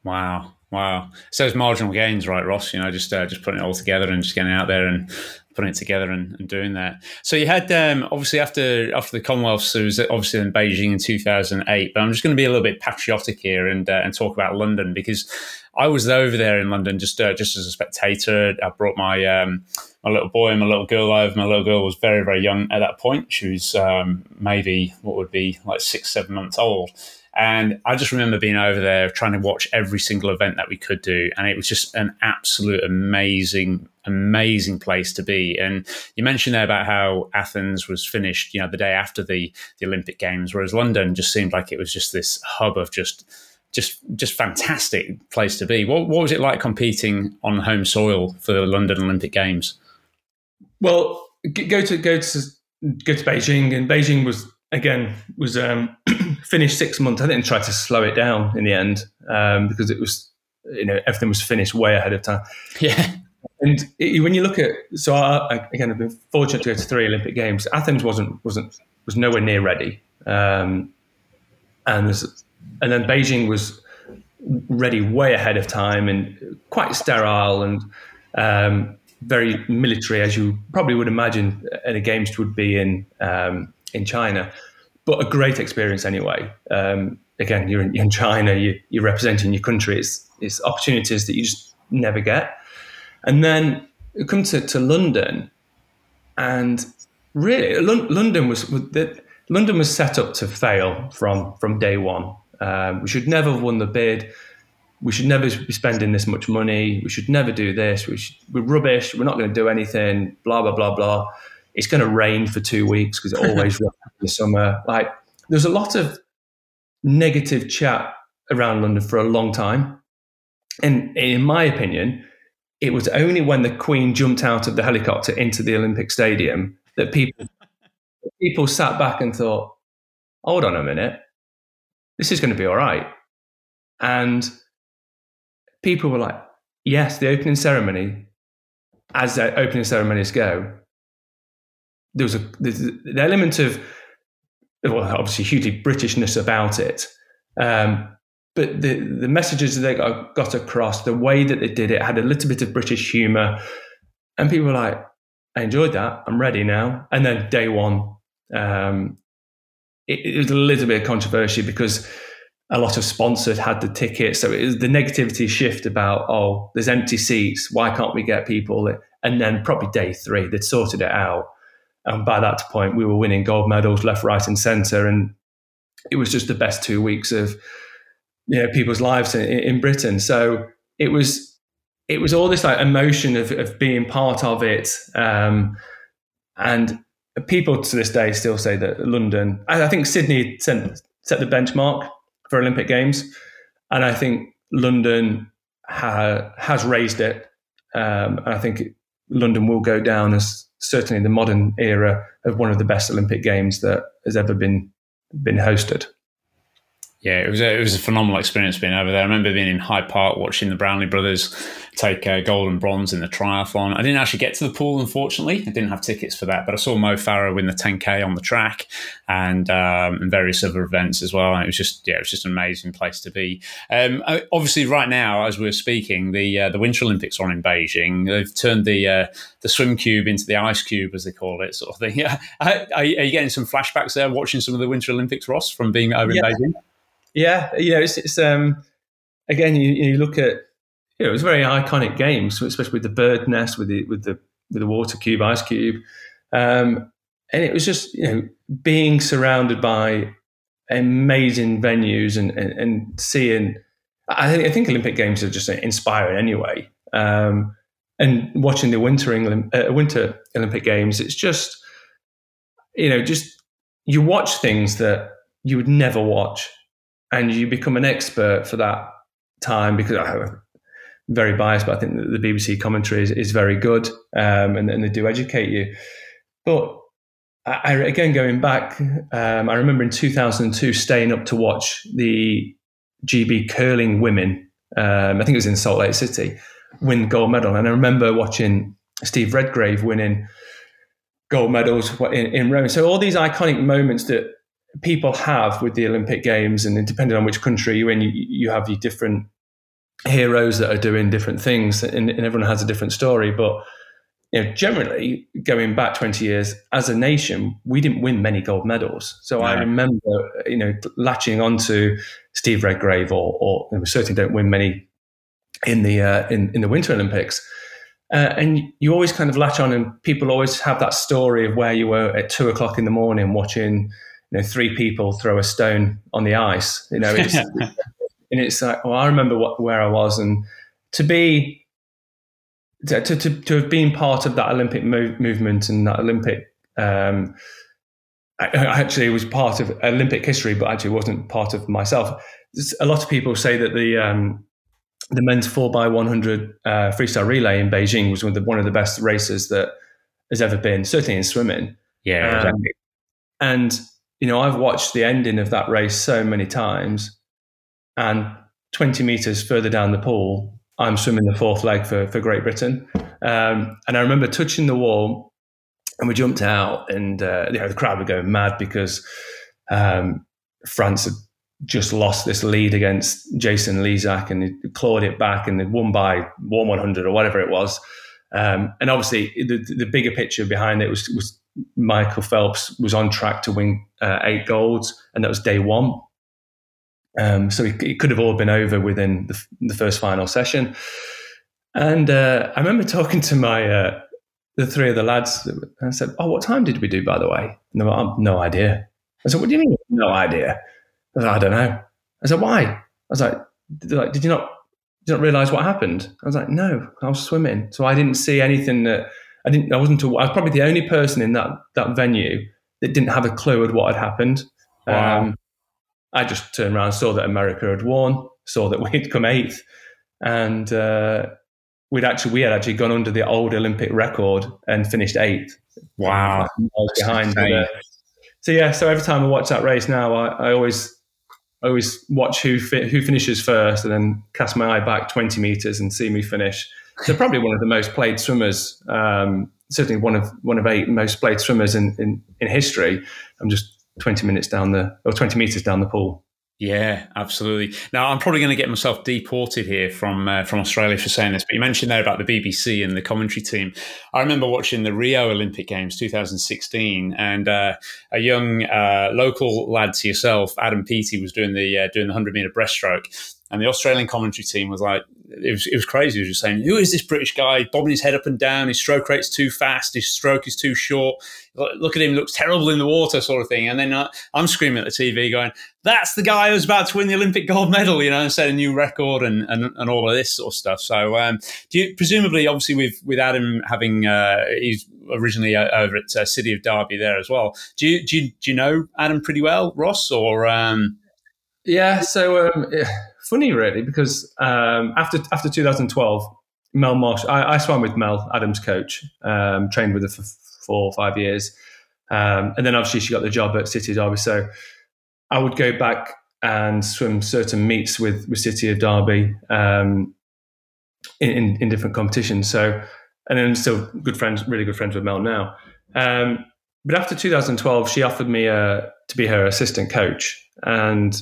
Wow, wow. So it's marginal gains, right, Ross? You know, just uh, just putting it all together and just getting out there and putting it together and, and doing that. So you had um, obviously after after the Commonwealths, it was obviously in Beijing in 2008. But I'm just going to be a little bit patriotic here and uh, and talk about London because I was over there in London just uh, just as a spectator. I brought my um, my little boy and my little girl over. My little girl was very very young at that point. She was um, maybe what would be like six seven months old And I just remember being over there trying to watch every single event that we could do. And it was just an absolute amazing, amazing place to be. And you mentioned there about how Athens was finished, you know, the day after the, the Olympic Games, whereas London just seemed like it was just this hub of just just just fantastic place to be. What, what was it like competing on home soil for the London Olympic Games? Well, go to go to go to Beijing, and Beijing was again was um, finished six months. I didn't try to slow it down in the end um, because it was you know everything was finished way ahead of time. Yeah. And it, when you look at so I, I, again I've been fortunate to go to three Olympic Games. Athens wasn't wasn't was nowhere near ready, um, and and then Beijing was ready way ahead of time and quite sterile and um, very military, as you probably would imagine any games would be in um, in China, but a great experience anyway. Um, again, you're in, you're in China, you, are representing your country. It's, it's opportunities that you just never get. And then come to, to London, and really, L- London was London was set up to fail from from day one. Um, we should never have won the bid we should never be spending this much money. We should never do this. We should, we're rubbish. We're not going to do anything. Blah blah blah blah. It's going to rain for two weeks because it always rains in the summer. Like there's a lot of negative chat around London for a long time, and in my opinion, it was only when the Queen jumped out of the helicopter into the Olympic Stadium that people people sat back and thought, "Hold on a minute, this is going to be all right." And people were like, yes, the opening ceremony, as the opening ceremonies go, there was a the element of well, obviously hugely Britishness about it. Um, but the the messages they got, got across, the way that they did it, had a little bit of British humour, and people were like, "I enjoyed that. I'm ready now." And then day one, um, it, it, was a little bit of controversy because a lot of sponsors had the tickets. So it was the negativity shift about, oh, there's empty seats. Why can't we get people? And then probably day three, they'd sorted it out. And by that point, we were winning gold medals left, right, and center. And it was just the best two weeks of you know, people's lives in, in Britain. So it was it was all this like emotion of, of being part of it. Um, and people to this day still say that London, I, I think Sydney set, set the benchmark for Olympic Games, and I think London ha- has raised it, um, and I think London will go down as certainly the modern era of one of the best Olympic Games that has ever been been hosted yeah, it was a, it was a phenomenal experience being over there. I remember being in Hyde Park watching the Brownlee brothers take uh, gold and bronze in the triathlon. I didn't actually get to the pool, unfortunately. I didn't have tickets for that, but I saw Mo Farah win the 10k on the track and, um, and various other events as well. And it was just yeah, it was just an amazing place to be. Um, obviously, right now as we're speaking, the uh, the Winter Olympics are on in Beijing. They've turned the uh, the swim cube into the ice cube, as they call it, sort of thing. Yeah, are, are you getting some flashbacks there watching some of the Winter Olympics, Ross, from being over yeah. in Beijing? Yeah, you know, it's, it's um, again, you, you look at, you know, it was very iconic games, especially with the bird nest, with the with the with the water cube, ice cube, um, and it was just you know being surrounded by amazing venues and and, and seeing. I think I think Olympic Games are just inspiring anyway. Um, and watching the winter England, uh, winter Olympic Games, it's just you know just you watch things that you would never watch and you become an expert for that time because I'm very biased, but I think the BBC commentary is, is very good um, and, and, they do educate you. But I, again, going back, um, I remember in 2002 staying up to watch the GB curling women. Um, I think it was in Salt Lake City, win gold medal, and I remember watching Steve Redgrave winning gold medals in, in Rome. So all these iconic moments that people have with the Olympic Games, and depending on which country you're in, you, you have your different heroes that are doing different things, and, and everyone has a different story. But you know, generally, going back 20 years, as a nation, we didn't win many gold medals. So I remember, you know, latching onto Steve Redgrave, or, or we certainly don't win many in the uh, in, in the Winter Olympics. Uh, and you always kind of latch on, and people always have that story of where you were at two o'clock in the morning watching you know three people throw a stone on the ice. You know, it's, and it's like, well, I remember what, where I was, and to be to, to, to have been part of that Olympic move, movement and that Olympic. Um, I, I actually it was part of Olympic history, but actually wasn't part of myself. A lot of people say that the um, the men's four x one hundred uh, freestyle relay in Beijing was one of the, one of the best races that has ever been, certainly in swimming. Yeah, um, exactly. And you know, I've watched the ending of that race so many times, and twenty meters further down the pool, I'm swimming the fourth leg for for Great Britain, um, and I remember touching the wall, and we jumped out, and uh, you know, the crowd were going mad because um, France had just lost this lead against Jason Lezak and he clawed it back and they won by one 100 or whatever it was. Um, and obviously, the, the bigger picture behind it was, was Michael Phelps was on track to win uh, eight golds, and that was day one. Um, so it, it, could have all been over within the, the first final session. And uh, I remember talking to my uh, the three of the lads, and I said, "Oh, what time did we do, by the way?" And they were, "Oh, no idea." I said, "What do you mean, no idea?" I, like, I don't know. I said, "Why?" I was like, "Like, did you not did you not realize what happened?" I was like, "No, I was swimming, so I didn't see anything that I didn't. I wasn't. I was probably the only person in that that venue that didn't have a clue of what had happened." Wow. Um, I just turned around, saw that America had won, saw that we'd come eighth, and uh, we'd actually we had actually gone under the old Olympic record and finished eighth. Wow, behind. so yeah, so every time I watch that race now, I, I always I always watch who fi- who finishes first, and then cast my eye back twenty meters and see me finish. So probably one of the most played swimmers. Um, certainly one of one of eight most played swimmers in, in, in history. I'm just 20 minutes down the or 20 meters down the pool. Yeah, absolutely. Now I'm probably going to get myself deported here from uh, from Australia for saying this, but you mentioned there about the BBC and the commentary team. I remember watching the Rio Olympic Games 2016, and uh, a young uh, local lad to yourself, Adam Peaty, was doing the uh, doing the 100 meter breaststroke, and the Australian commentary team was like, it was, it was crazy. He was just saying, who is this British guy bobbing his head up and down? His stroke rate's too fast. His stroke is too short. Look at him, looks terrible in the water, sort of thing. And then uh, I'm screaming at the TV, going, "That's the guy who's about to win the Olympic gold medal," you know, and set a new record and, and, and all of this sort of stuff. So, um, do you presumably, obviously, with with Adam having uh, he's originally uh, over at uh, City of Derby there as well. Do you, do you do you know Adam pretty well, Ross, or? Um... Yeah, so um, funny really because um, after after 2012, Mel Marshall, I, I swam with Mel, Adam's coach, um, trained with her for four or five years, um, and then obviously she got the job at City of Derby. So I would go back and swim certain meets with with City of Derby um, in, in, in different competitions. So and then still good friends, really good friends with Mel now. Um, but after 2012, she offered me uh, to be her assistant coach, and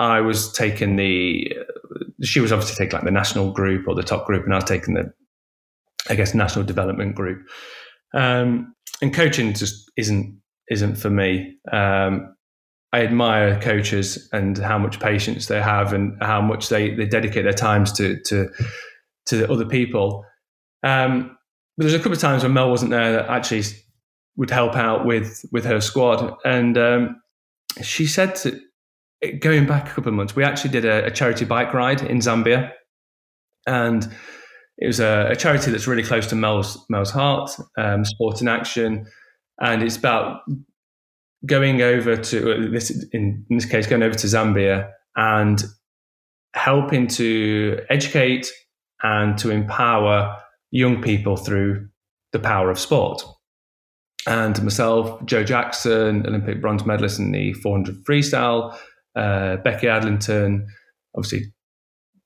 I was taking the. She was obviously taking like the national group or the top group, and I was taking the, I guess, national development group. Um, and coaching just isn't isn't for me. Um, I admire coaches and how much patience they have and how much they, they dedicate their times to to to other people. Um, but there's a couple of times when Mel wasn't there that actually would help out with with her squad, and um, she said to, going back a couple of months, we actually did a, a charity bike ride in Zambia, and it was a, a, charity that's really close to Mel's Mel's heart, um, Sport in Action, and it's about going over to uh, this in, in this case going over to Zambia and helping to educate and to empower young people through the power of sport. And myself, Jo Jackson, Olympic bronze medalist in the 400 freestyle, uh, Becky Adlington, obviously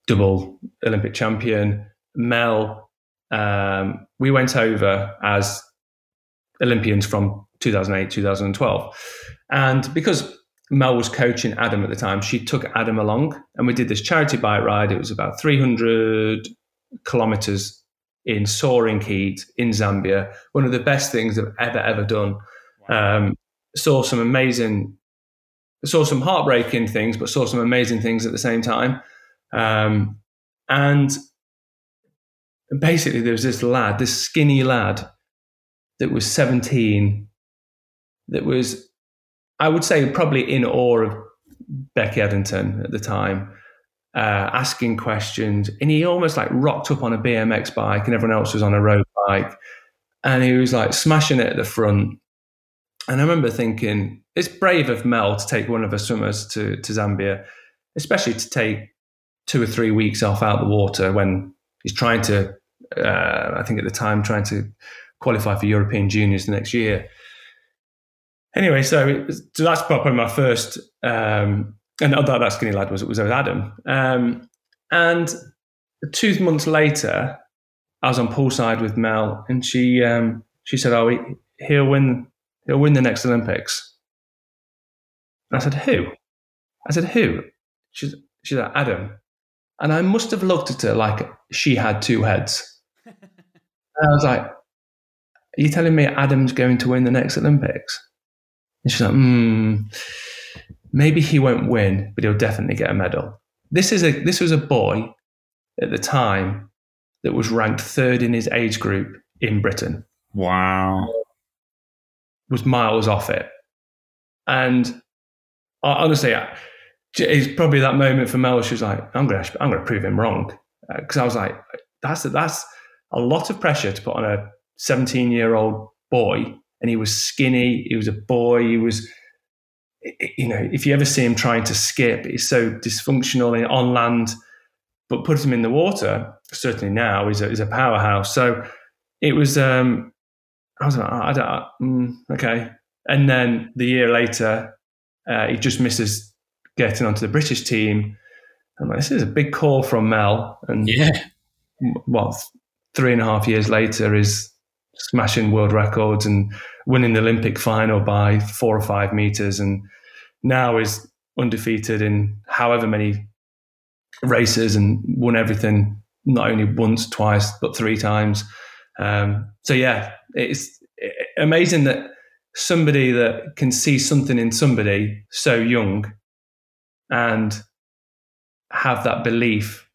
double Olympic champion, Mel. Um, we went over as Olympians from 2008, 2012. And because Mel was coaching Adam at the time, she took Adam along and we did this charity bike ride. It was about 300 kilometers in soaring heat in Zambia. One of the best things I've ever, ever done. Um, saw some amazing saw some heartbreaking things, but saw some amazing things at the same time. Um, and basically, there was this lad, this skinny lad, that was 17, that was I would say probably in awe of Becky Adlington at the time, uh, asking questions. And he almost like rocked up on a BMX bike and everyone else was on a road bike. And he was like smashing it at the front. And I remember thinking, it's brave of Mel to take one of her swimmers to, to Zambia, especially to take two or three weeks off out the water when he's trying to, uh, I think at the time, trying to qualify for European Juniors the next year. Anyway, so, so that's probably my first, um, and that, that skinny lad was it was Adam. Um, and two months later, I was on poolside with Mel, and she um, she said, "Oh, he'll win he'll win the next Olympics." And I said, "Who?" I said, "Who?" She's she's like Adam, and I must have looked at her like she had two heads. and I was like, "Are you telling me Adam's going to win the next Olympics?" And she's like, hmm, maybe he won't win, but he'll definitely get a medal. This is a this was a boy at the time that was ranked third in his age group in Britain. Wow. Was miles off it. And honestly, it's probably that moment for Mel. She was like, "I'm to, I'm to prove him wrong," because uh, I was like, "That's that's a lot of pressure to put on a 17 year old boy and he was skinny. He was a boy. He was, you know, if you ever see him trying to skip, he's so dysfunctional on land. But put him in the water, certainly now, he's a, he's a powerhouse. So it was, um, I was like, oh, I don't, mm, okay. And then the year later, uh, he just misses getting onto the British team. I'm like, this is a big call from Mel. And yeah, what, three and a half years later is smashing world records and winning the Olympic final by four or five meters, and now is undefeated in however many races and won everything not only once, twice, but three times. Um, so yeah, it's amazing that somebody that can see something in somebody so young and have that belief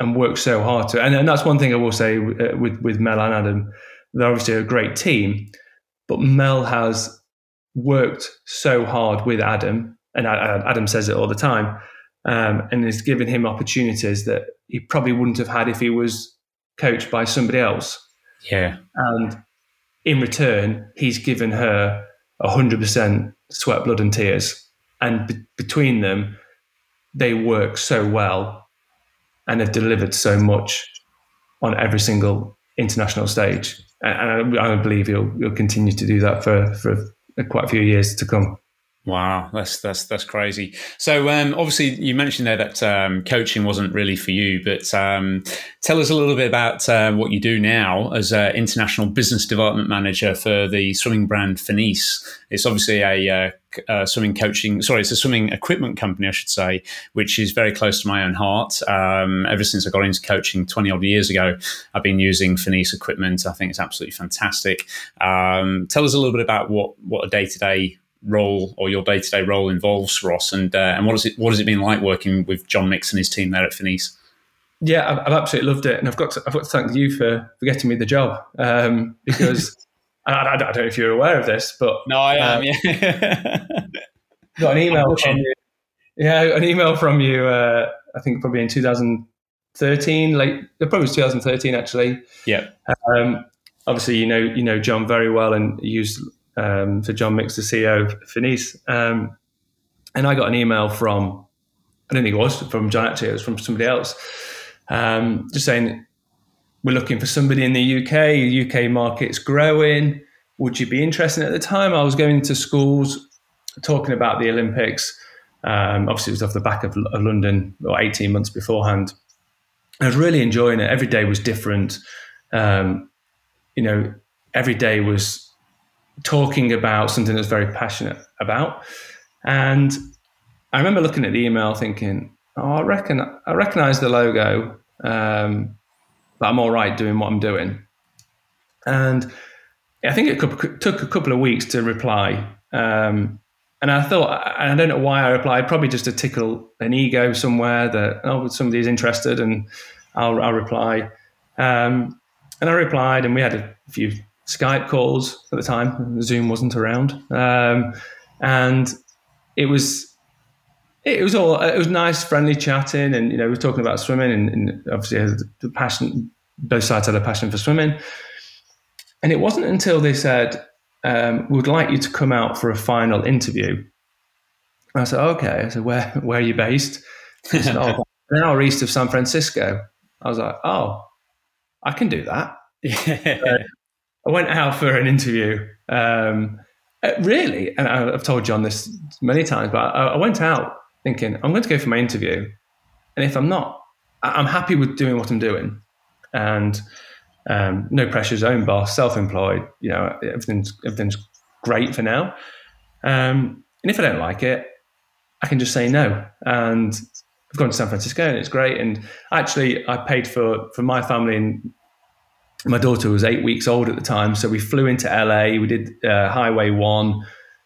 and work so hard to. And, and that's one thing I will say uh, with with Mel and Adam. They're obviously a great team, but Mel has worked so hard with Adam, and Adam says it all the time, um, and has given him opportunities that he probably wouldn't have had if he was coached by somebody else. Yeah. And in return, he's given her 100% sweat, blood, and tears. And be- between them, they work so well and have delivered so much on every single international stage and I, I believe he'll he'll continue to do that for for quite a few years to come. Wow, that's that's that's crazy. So um, obviously, you mentioned there that um, coaching wasn't really for you, but um, tell us a little bit about uh, what you do now as an international business development manager for the swimming brand Finis. It's obviously a, uh, a, swimming coaching, sorry, it's a swimming equipment company, I should say, which is very close to my own heart. Um, ever since I got into coaching twenty odd years ago, I've been using Finis equipment. I think it's absolutely fantastic. Um, tell us a little bit about what what a day to day role or your day to day role involves, Ross, and uh, and what has it what has it been like working with John Mix and his team there at Finis? Yeah, I've, I've, absolutely loved it, and I've got to, I've got to thank you for, for getting me the job um, because I, I, I, don't know if you're aware of this, but no, I am. Uh, yeah, got an email from you. Yeah, an email from you. Uh, I think probably in 2013, late probably was 2013 actually. Yeah. Um, obviously, you know you know John very well, and used um, for John Mix, the CEO of Finis. Um, and I got an email from, I don't think it was from John actually, it was from somebody else, um, just saying, we're looking for somebody in the UK, UK market's growing. Would you be interested at the time? I was going to schools talking about the Olympics. Um, obviously, it was off the back of, of London or 18 months beforehand. I was really enjoying it. Every day was different. Um, you know, every day was talking about something that's very passionate about. And I remember looking at the email thinking, oh, I reckon I recognize the logo, um, but I'm all right doing what I'm doing. And I think it took a couple of weeks to reply. Um, and I thought, I don't know why I replied, probably just to tickle an ego somewhere that, oh, somebody's interested and I'll, I'll reply. Um, and I replied, and we had a few Skype calls at the time. Zoom wasn't around. Um, and it was it was all it was nice, friendly chatting, and you know we were talking about swimming, and, and obviously the passion. Both sides had a passion for swimming, and it wasn't until they said, um, "We'd like you to come out for a final interview." And I said, "Okay." I said, "Where where are you based?" He said, "Oh, an hour east of San Francisco." I was like, "Oh, I can do that." Yeah. I went out for an interview. Um, uh, really, and I've told John this many times, but I, went out thinking, I'm going to go for my interview. And if I'm not, I'm happy with doing what I'm doing. And um, no pressures, own boss, self-employed. You know, everything's everything's great for now. Um, and if I don't like it, I can just say no. And I've gone to San Francisco, and it's great. And actually, I paid for for my family, and my daughter was eight weeks old at the time, so we flew into LA. We did uh, Highway One.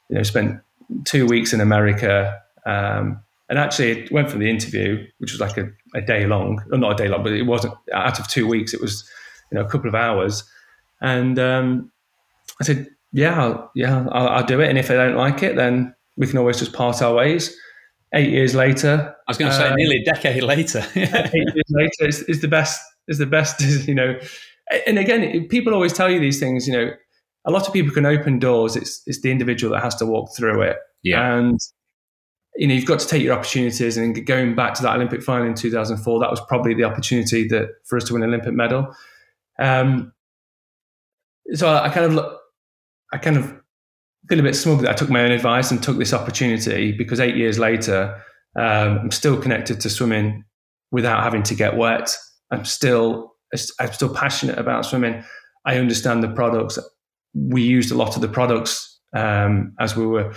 You know, spent two weeks in America. Um, and actually, it went from the interview, which was like a, a day long, or not a day long, but it wasn't out of two weeks. It was, you know, a couple of hours. And um, I said, "Yeah, I'll, yeah, I'll, I'll, do it. And if I don't like it, then we can always just part our ways." Eight years later, I was going to say, um, nearly a decade later. eight years later is, is the best. Is the best. Is, you know, and again, people always tell you these things. You know, a lot of people can open doors. It's it's the individual that has to walk through it. Yeah. And you know, you've got to take your opportunities. And going back to that Olympic final in 2004, that was probably the opportunity that for us to win an Olympic medal. Um, so I, I kind of look, I kind of feel a bit smug that I took my own advice and took this opportunity because eight years later, um, I'm still connected to swimming without having to get wet. I'm still, I'm still passionate about swimming. I understand the products. We used a lot of the products um, as we were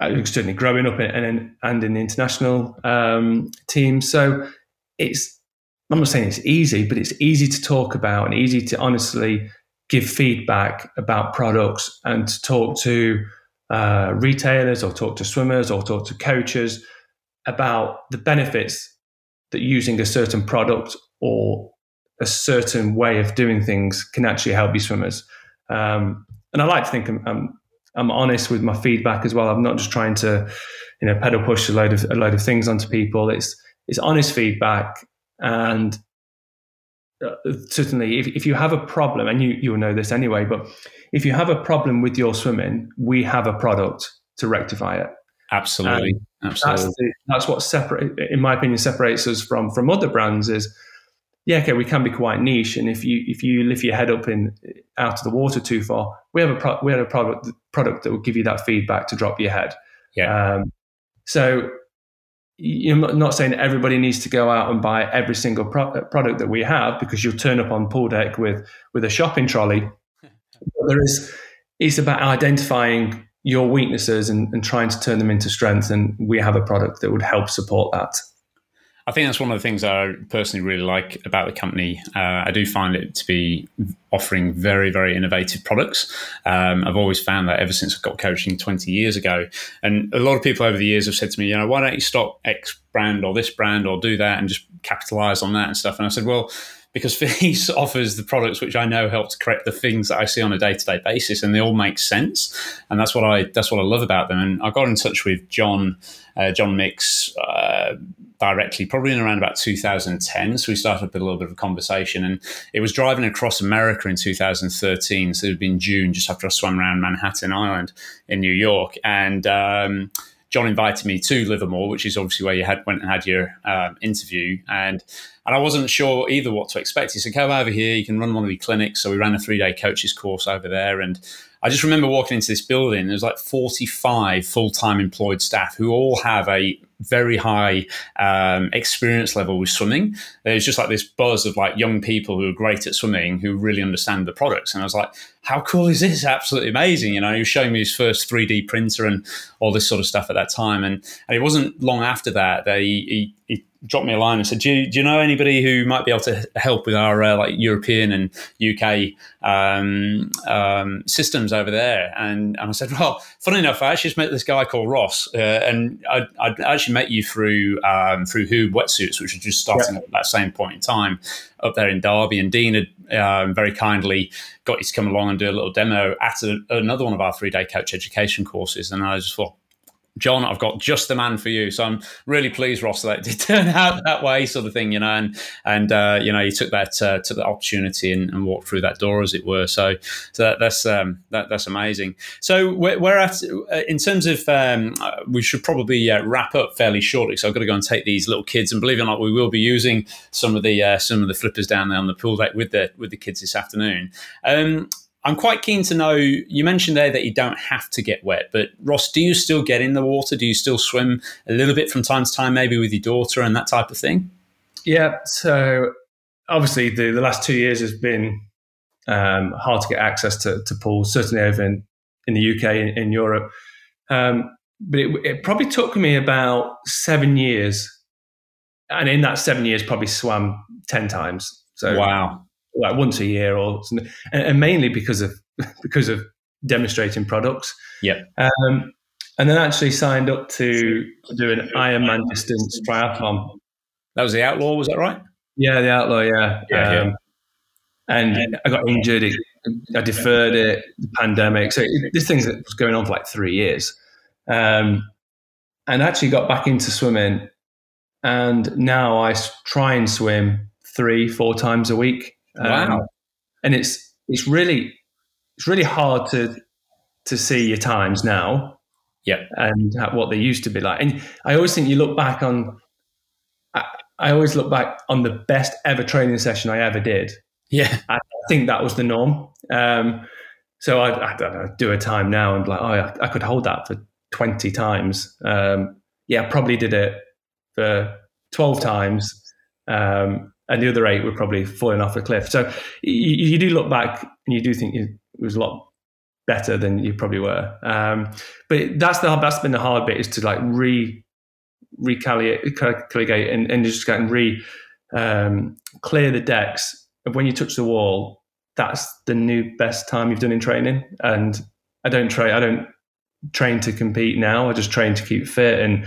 uh, certainly growing up and and in the international um, team. So it's I'm not saying it's easy, but it's easy to talk about and easy to honestly give feedback about products and to talk to uh, retailers or talk to swimmers or talk to coaches about the benefits that using a certain product or a certain way of doing things can actually help you swimmers. Um, and I like to think I'm, I'm I'm honest with my feedback as well. I'm not just trying to, you know, pedal push a load of a load of things onto people. It's it's honest feedback, and uh, certainly if, if you have a problem, and you you'll know this anyway, but if you have a problem with your swimming, we have a product to rectify it. Absolutely, and absolutely. That's, the, that's what separate, in my opinion, separates us from from other brands is yeah, okay, we can be quite niche, and if you if you lift your head up in out of the water too far, we have a pro- we have a product product that will give you that feedback to drop your head. Yeah. Um, so you're not saying everybody needs to go out and buy every single pro- product that we have because you'll turn up on pool deck with with a shopping trolley. but there is it's about identifying your weaknesses and, and trying to turn them into strengths, and we have a product that would help support that. I think that's one of the things I personally really like about the company. Uh, I do find it to be offering very, very innovative products. Um, I've always found that ever since I got coaching 20 years ago. And a lot of people over the years have said to me, you know, why don't you stop X brand or this brand or do that and just capitalize on that and stuff? And I said, well, because Finis offers the products which I know help to correct the things that I see on a day to day basis, and they all make sense. And that's what I that's what I love about them. And I got in touch with John uh, John Mix uh, directly, probably in around about 2010. So we started a little bit of a conversation, and it was driving across America in 2013. So it had been June, just after I swam around Manhattan Island in New York, and um, John invited me to Livermore, which is obviously where you had went and had your um, interview, and and I wasn't sure either what to expect. He said, "Come over here, you can run one of the clinics." So we ran a three day coaches course over there, and I just remember walking into this building. There's like 45 full time employed staff who all have a very high um, experience level with swimming. There's just like this buzz of like young people who are great at swimming who really understand the products. And I was like, how cool is this? Absolutely amazing. You know, he was showing me his first 3D printer and all this sort of stuff at that time. And, and it wasn't long after that that he, he he dropped me a line and said, "Do you, do you know anybody who might be able to help with our uh, like European and UK um, um, systems over there?" And, and I said, "Well, funny enough, I actually just met this guy called Ross, uh, and I, I actually met you through um, through HUUB wetsuits, which was just starting yeah. at that same point in time up there in Derby, and Dean had um, very kindly got you to come along and do a little demo at a, another one of our three day coach education courses, and I just thought." John, I've got just the man for you. So I'm really pleased, Ross, that it did turn out that way, sort of thing, you know, and and uh, you know, you took that uh, took the opportunity and, and, walked through that door, as it were. So, so that, that's um, that, that's amazing. So we're, we're at uh, in terms of um, uh, we should probably uh, wrap up fairly shortly. So I've got to go and take these little kids, and believe it or not, we will be using some of the uh, some of the flippers down there on the pool deck with the with the kids this afternoon. Um, I'm quite keen to know. You mentioned there that you don't have to get wet, but Ross, do you still get in the water? Do you still swim a little bit from time to time, maybe with your daughter and that type of thing? Yeah. So obviously, the, the last two years has been um, hard to get access to, to pools, certainly over in, in the UK and in Europe. Um, but it, it probably took me about seven years, and in that seven years, probably swam ten times. So wow, like once a year or and, and mainly because of because of demonstrating products. Yeah. Um, and then actually signed up to do an Ironman distance triathlon. That was the Outlaw, was that right? Yeah, the Outlaw. Yeah. Yeah. Um, yeah. And I got injured. It, I deferred it. The pandemic. So it, this thing was going on for like three years. Um, and actually got back into swimming. And now I try and swim three, four times a week. Wow. Um, and it's it's really it's really hard to to see your times now. Yeah. And what they used to be like. And I always think you look back on I, I always look back on the best ever training session I ever did. Yeah. I think that was the norm. Um, so I, I, don't know, do a time now and like, oh, I, I could hold that for 20 times. Um, yeah, I probably did it for 12 times. Um, and the other eight were probably falling off a cliff. So you, you do look back and you do think it was a lot better than you probably were. Um, but that's the that's been the hard bit is to like re recalibrate and, and just get and re um, clear the decks of when you touch the wall. That's the new best time you've done in training. And I don't train. I don't train to compete now. I just train to keep fit. And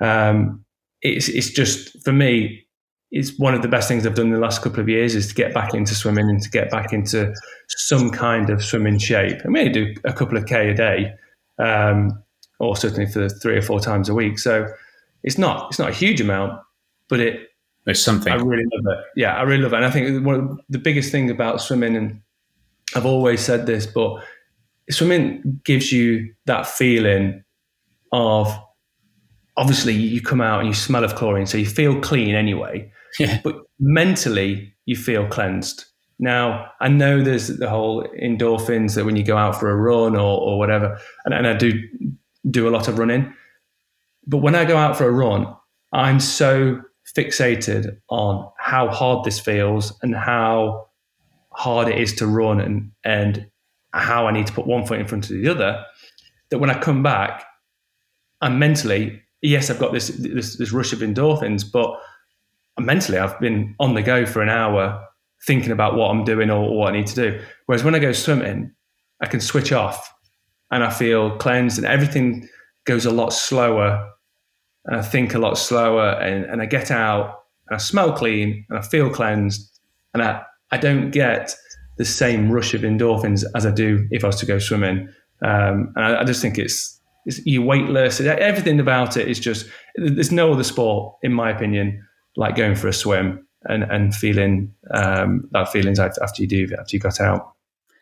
um, it's it's just for me it's one of the best things I've done in the last couple of years is to get back into swimming and to get back into some kind of swimming shape. I may do a couple of K a day, um, or certainly for three or four times a week. So it's not it's not a huge amount, but it there's something. I really love it. Yeah, I really love it. And I think one of the biggest thing about swimming, and I've always said this, but swimming gives you that feeling of obviously you come out and you smell of chlorine, so you feel clean anyway. Yeah. But mentally, you feel cleansed. Now, I know there's the whole endorphins that when you go out for a run or, or whatever, and, and I do do a lot of running. But when I go out for a run, I'm so fixated on how hard this feels and how hard it is to run and, and how I need to put one foot in front of the other that when I come back, I'm mentally, yes, I've got this, this, this rush of endorphins, but mentally I've been on the go for an hour thinking about what I'm doing or, what I need to do. Whereas when I go swimming, I can switch off and I feel cleansed and everything goes a lot slower and I think a lot slower and, and I get out and I smell clean and I feel cleansed and I, I don't get the same rush of endorphins as I do if I was to go swimming. Um, and I, I, just think it's, it's you're weightless. Everything about it is just, there's no other sport, in my opinion, like going for a swim and and feeling um, that feelings after you do after you got out.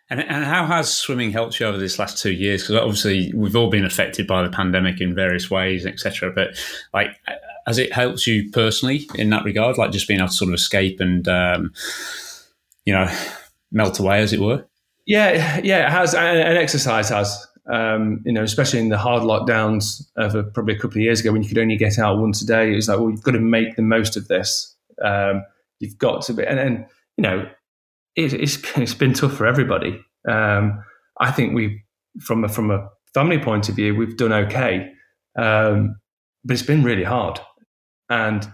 And, and how has swimming helped you over this last two years? Because obviously we've all been affected by the pandemic in various ways, etc. But like, has it helped you personally in that regard? Like just being able to sort of escape and um, you know melt away, as it were. Yeah, yeah, it has, and, and exercise has um, you know, especially in the hard lockdowns of a, probably a couple of years ago when you could only get out once a day, it was like, well, you've got to make the most of this. Um, you've got to be, and then, you know, it, it's, it's been tough for everybody. Um, I think we, from a, from a family point of view, we've done okay. Um, but it's been really hard. And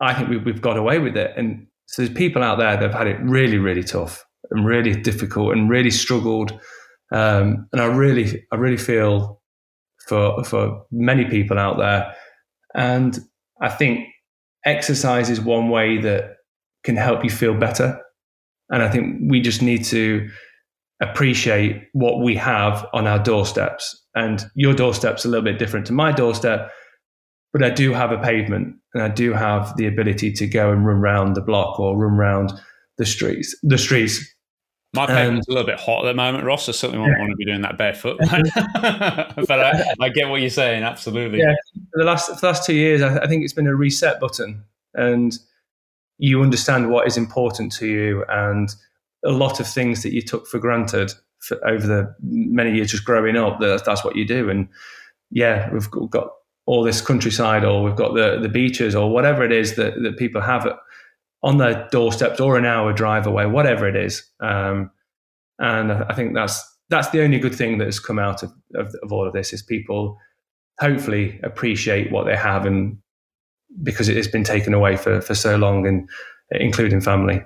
I think we've, we've got away with it. And so there's people out there that have had it really, really tough and really difficult and really struggled. Um, and I really, I really feel for for many people out there. And I think exercise is one way that can help you feel better. And I think we just need to appreciate what we have on our doorsteps. And your doorstep's a little bit different to my doorstep, but I do have a pavement and I do have the ability to go and run around the block or run around the streets. The streets. My pavement's um, a little bit hot at the moment, Ross. I certainly won't want to be doing that barefoot. but I, I, get what you're saying, absolutely. Yeah, for the last for the last two years, I, I think it's been a reset button, and you understand what is important to you, and a lot of things that you took for granted for, over the many years just growing up. That, that's what you do, and yeah, we've got all this countryside, or we've got the the beaches, or whatever it is that that people have on their doorsteps, or an hour drive away, whatever it is. Um, and I think that's that's the only good thing that has come out of, of, of all of this is people hopefully appreciate what they have and because it has been taken away for, for so long and including family.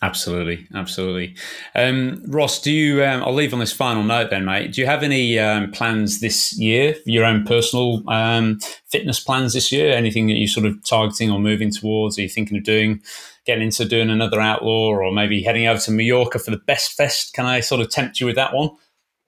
Absolutely, absolutely. Um, Ross, do you? Um, I'll leave on this final note, then, mate. Do you have any um, plans this year? Your own personal um, fitness plans this year? Anything that you're sort of targeting or moving towards? Are you thinking of doing, getting into doing another outlaw, or maybe heading over to Mallorca for the Best Fest? Can I sort of tempt you with that one?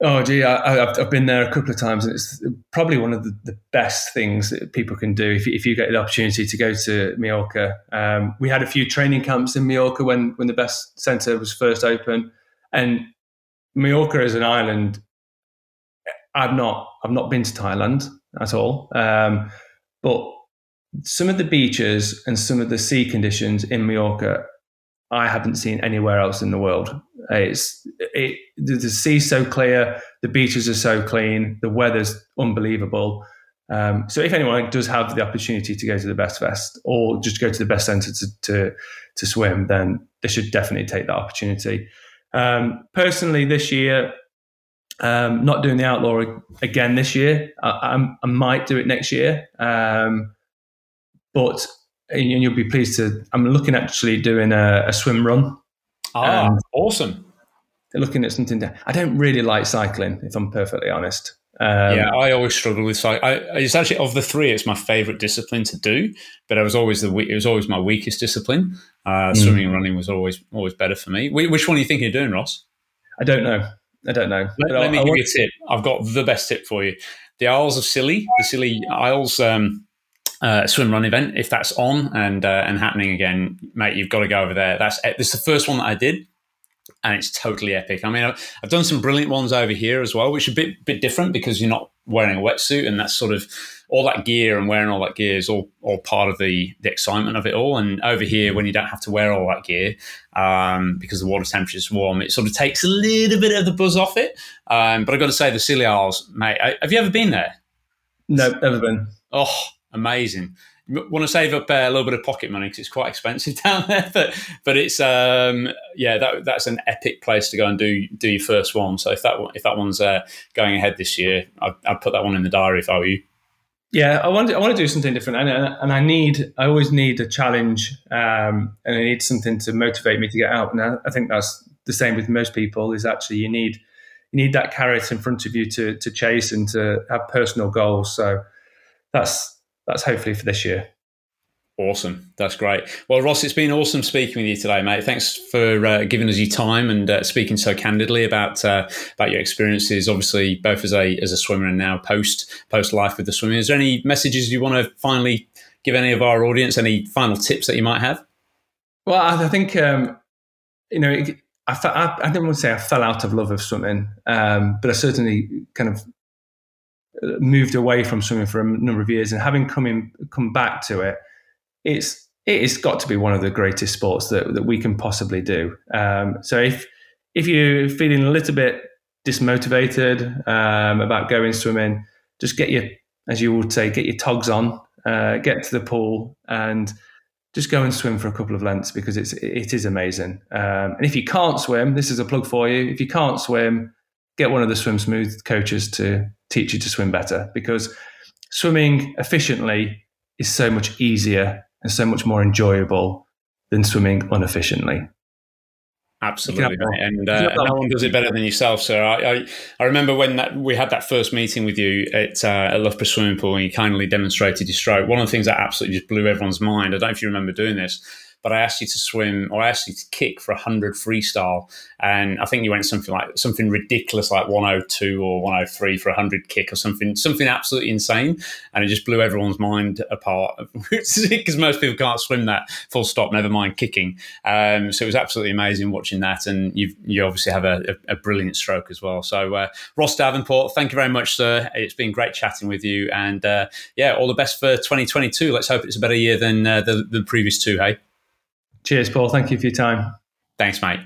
Oh, gee, I, have I've been there a couple of times, and it's probably one of the, the best things that people can do if, if you get the opportunity to go to Mallorca. Um, we had a few training camps in Mallorca when when the Best Centre was first open, and Mallorca is an island. I've not I've not been to Thailand at all, um, but some of the beaches and some of the sea conditions in Mallorca I haven't seen anywhere else in the world. It's it, the sea's so clear, the beaches are so clean, the weather's unbelievable. Um, so if anyone does have the opportunity to go to the Best Fest or just go to the Best Centre to, to, to swim, then they should definitely take that opportunity. Um, personally, this year, um, not doing the outlaw again this year. I, I might do it next year, um, but and you'll be pleased to. I'm looking actually doing a, a swim run. Ah, um, awesome! Looking at something. To, I don't really like cycling, if I'm perfectly honest. Um, yeah, I always struggle with cycling. It's actually of the three, it's my favorite discipline to do. But I was always the it was always my weakest discipline. Uh, mm. Swimming and running was always always better for me. Which one are you thinking of doing, Ross? I don't know. I don't know. Let, let me I give want- you a tip. I've got the best tip for you. The Isles of Scilly, the Scilly Isles. Um, uh, swim run event if that's on and uh, and happening again, mate, you've got to go over there. That's this is the first one that I did, and it's totally epic. I mean, I've, I've done some brilliant ones over here as well, which are a bit bit different because you're not wearing a wetsuit, and that's sort of all that gear and wearing all that gear is all, all part of the the excitement of it all. And over here, when you don't have to wear all that gear um, because the water temperature is warm, it sort of takes a little bit of the buzz off it. Um, but I've got to say, the Scilly Isles, mate, have you ever been there? No, never been. Oh, amazing. want to save up uh, a little bit of pocket money because it's quite expensive down there, but but it's um, yeah that that's an epic place to go and do do your first one. So if that if that one's uh, going ahead this year, I'd, I'd, put that one in the diary if I were you. Yeah, I want to, I want to do something different, and and I need I always need a challenge, um, and I need something to motivate me to get out. And I, I think that's the same with most people. Is actually you need you need that carrot in front of you to to chase and to have personal goals. So that's that's hopefully for this year. Awesome. That's great. Well, Ross, it's been awesome speaking with you today, mate. Thanks for uh, giving us your time and uh, speaking so candidly about uh, about your experiences. Obviously, both as a as a swimmer and now post post life with the swimming. Is there any messages you want to finally give any of our audience? Any final tips that you might have? Well, I think um, you know I, I, I didn't want to say I fell out of love of swimming, um, but I certainly kind of moved away from swimming for a number of years and having come in, come back to it, it's it's got to be one of the greatest sports that, that we can possibly do. Um, so if if you're feeling a little bit dismotivated um, about going swimming, just get your, as you would say, get your togs on, uh, get to the pool, and just go and swim for a couple of lengths because it's it is amazing. Um, and if you can't swim, this is a plug for you. If you can't swim, get one of the swim smooth coaches to teach you to swim better because swimming efficiently is so much easier and so much more enjoyable than swimming inefficiently. Absolutely, and uh, no one does it better than yourself, sir. I, I, I remember when that, we had that first meeting with you at, uh, at Loughborough Swimming Pool, and you kindly demonstrated your stroke. One of the things that absolutely just blew everyone's mind. I don't know if you remember doing this but I asked you to swim or I asked you to kick for 100 freestyle. And I think you went something like something ridiculous like 102 or 103 for 100 kick or something, something absolutely insane. And it just blew everyone's mind apart because most people can't swim that full stop, never mind kicking. Um, so it was absolutely amazing watching that. And you you obviously have a, a, a brilliant stroke as well. So, uh, Ross Davenport, thank you very much, sir. It's been great chatting with you. And uh, yeah, all the best for 2022. Let's hope it's a better year than uh, the, the previous two, hey? Cheers, Paul. Thank you for your time. Thanks, mate.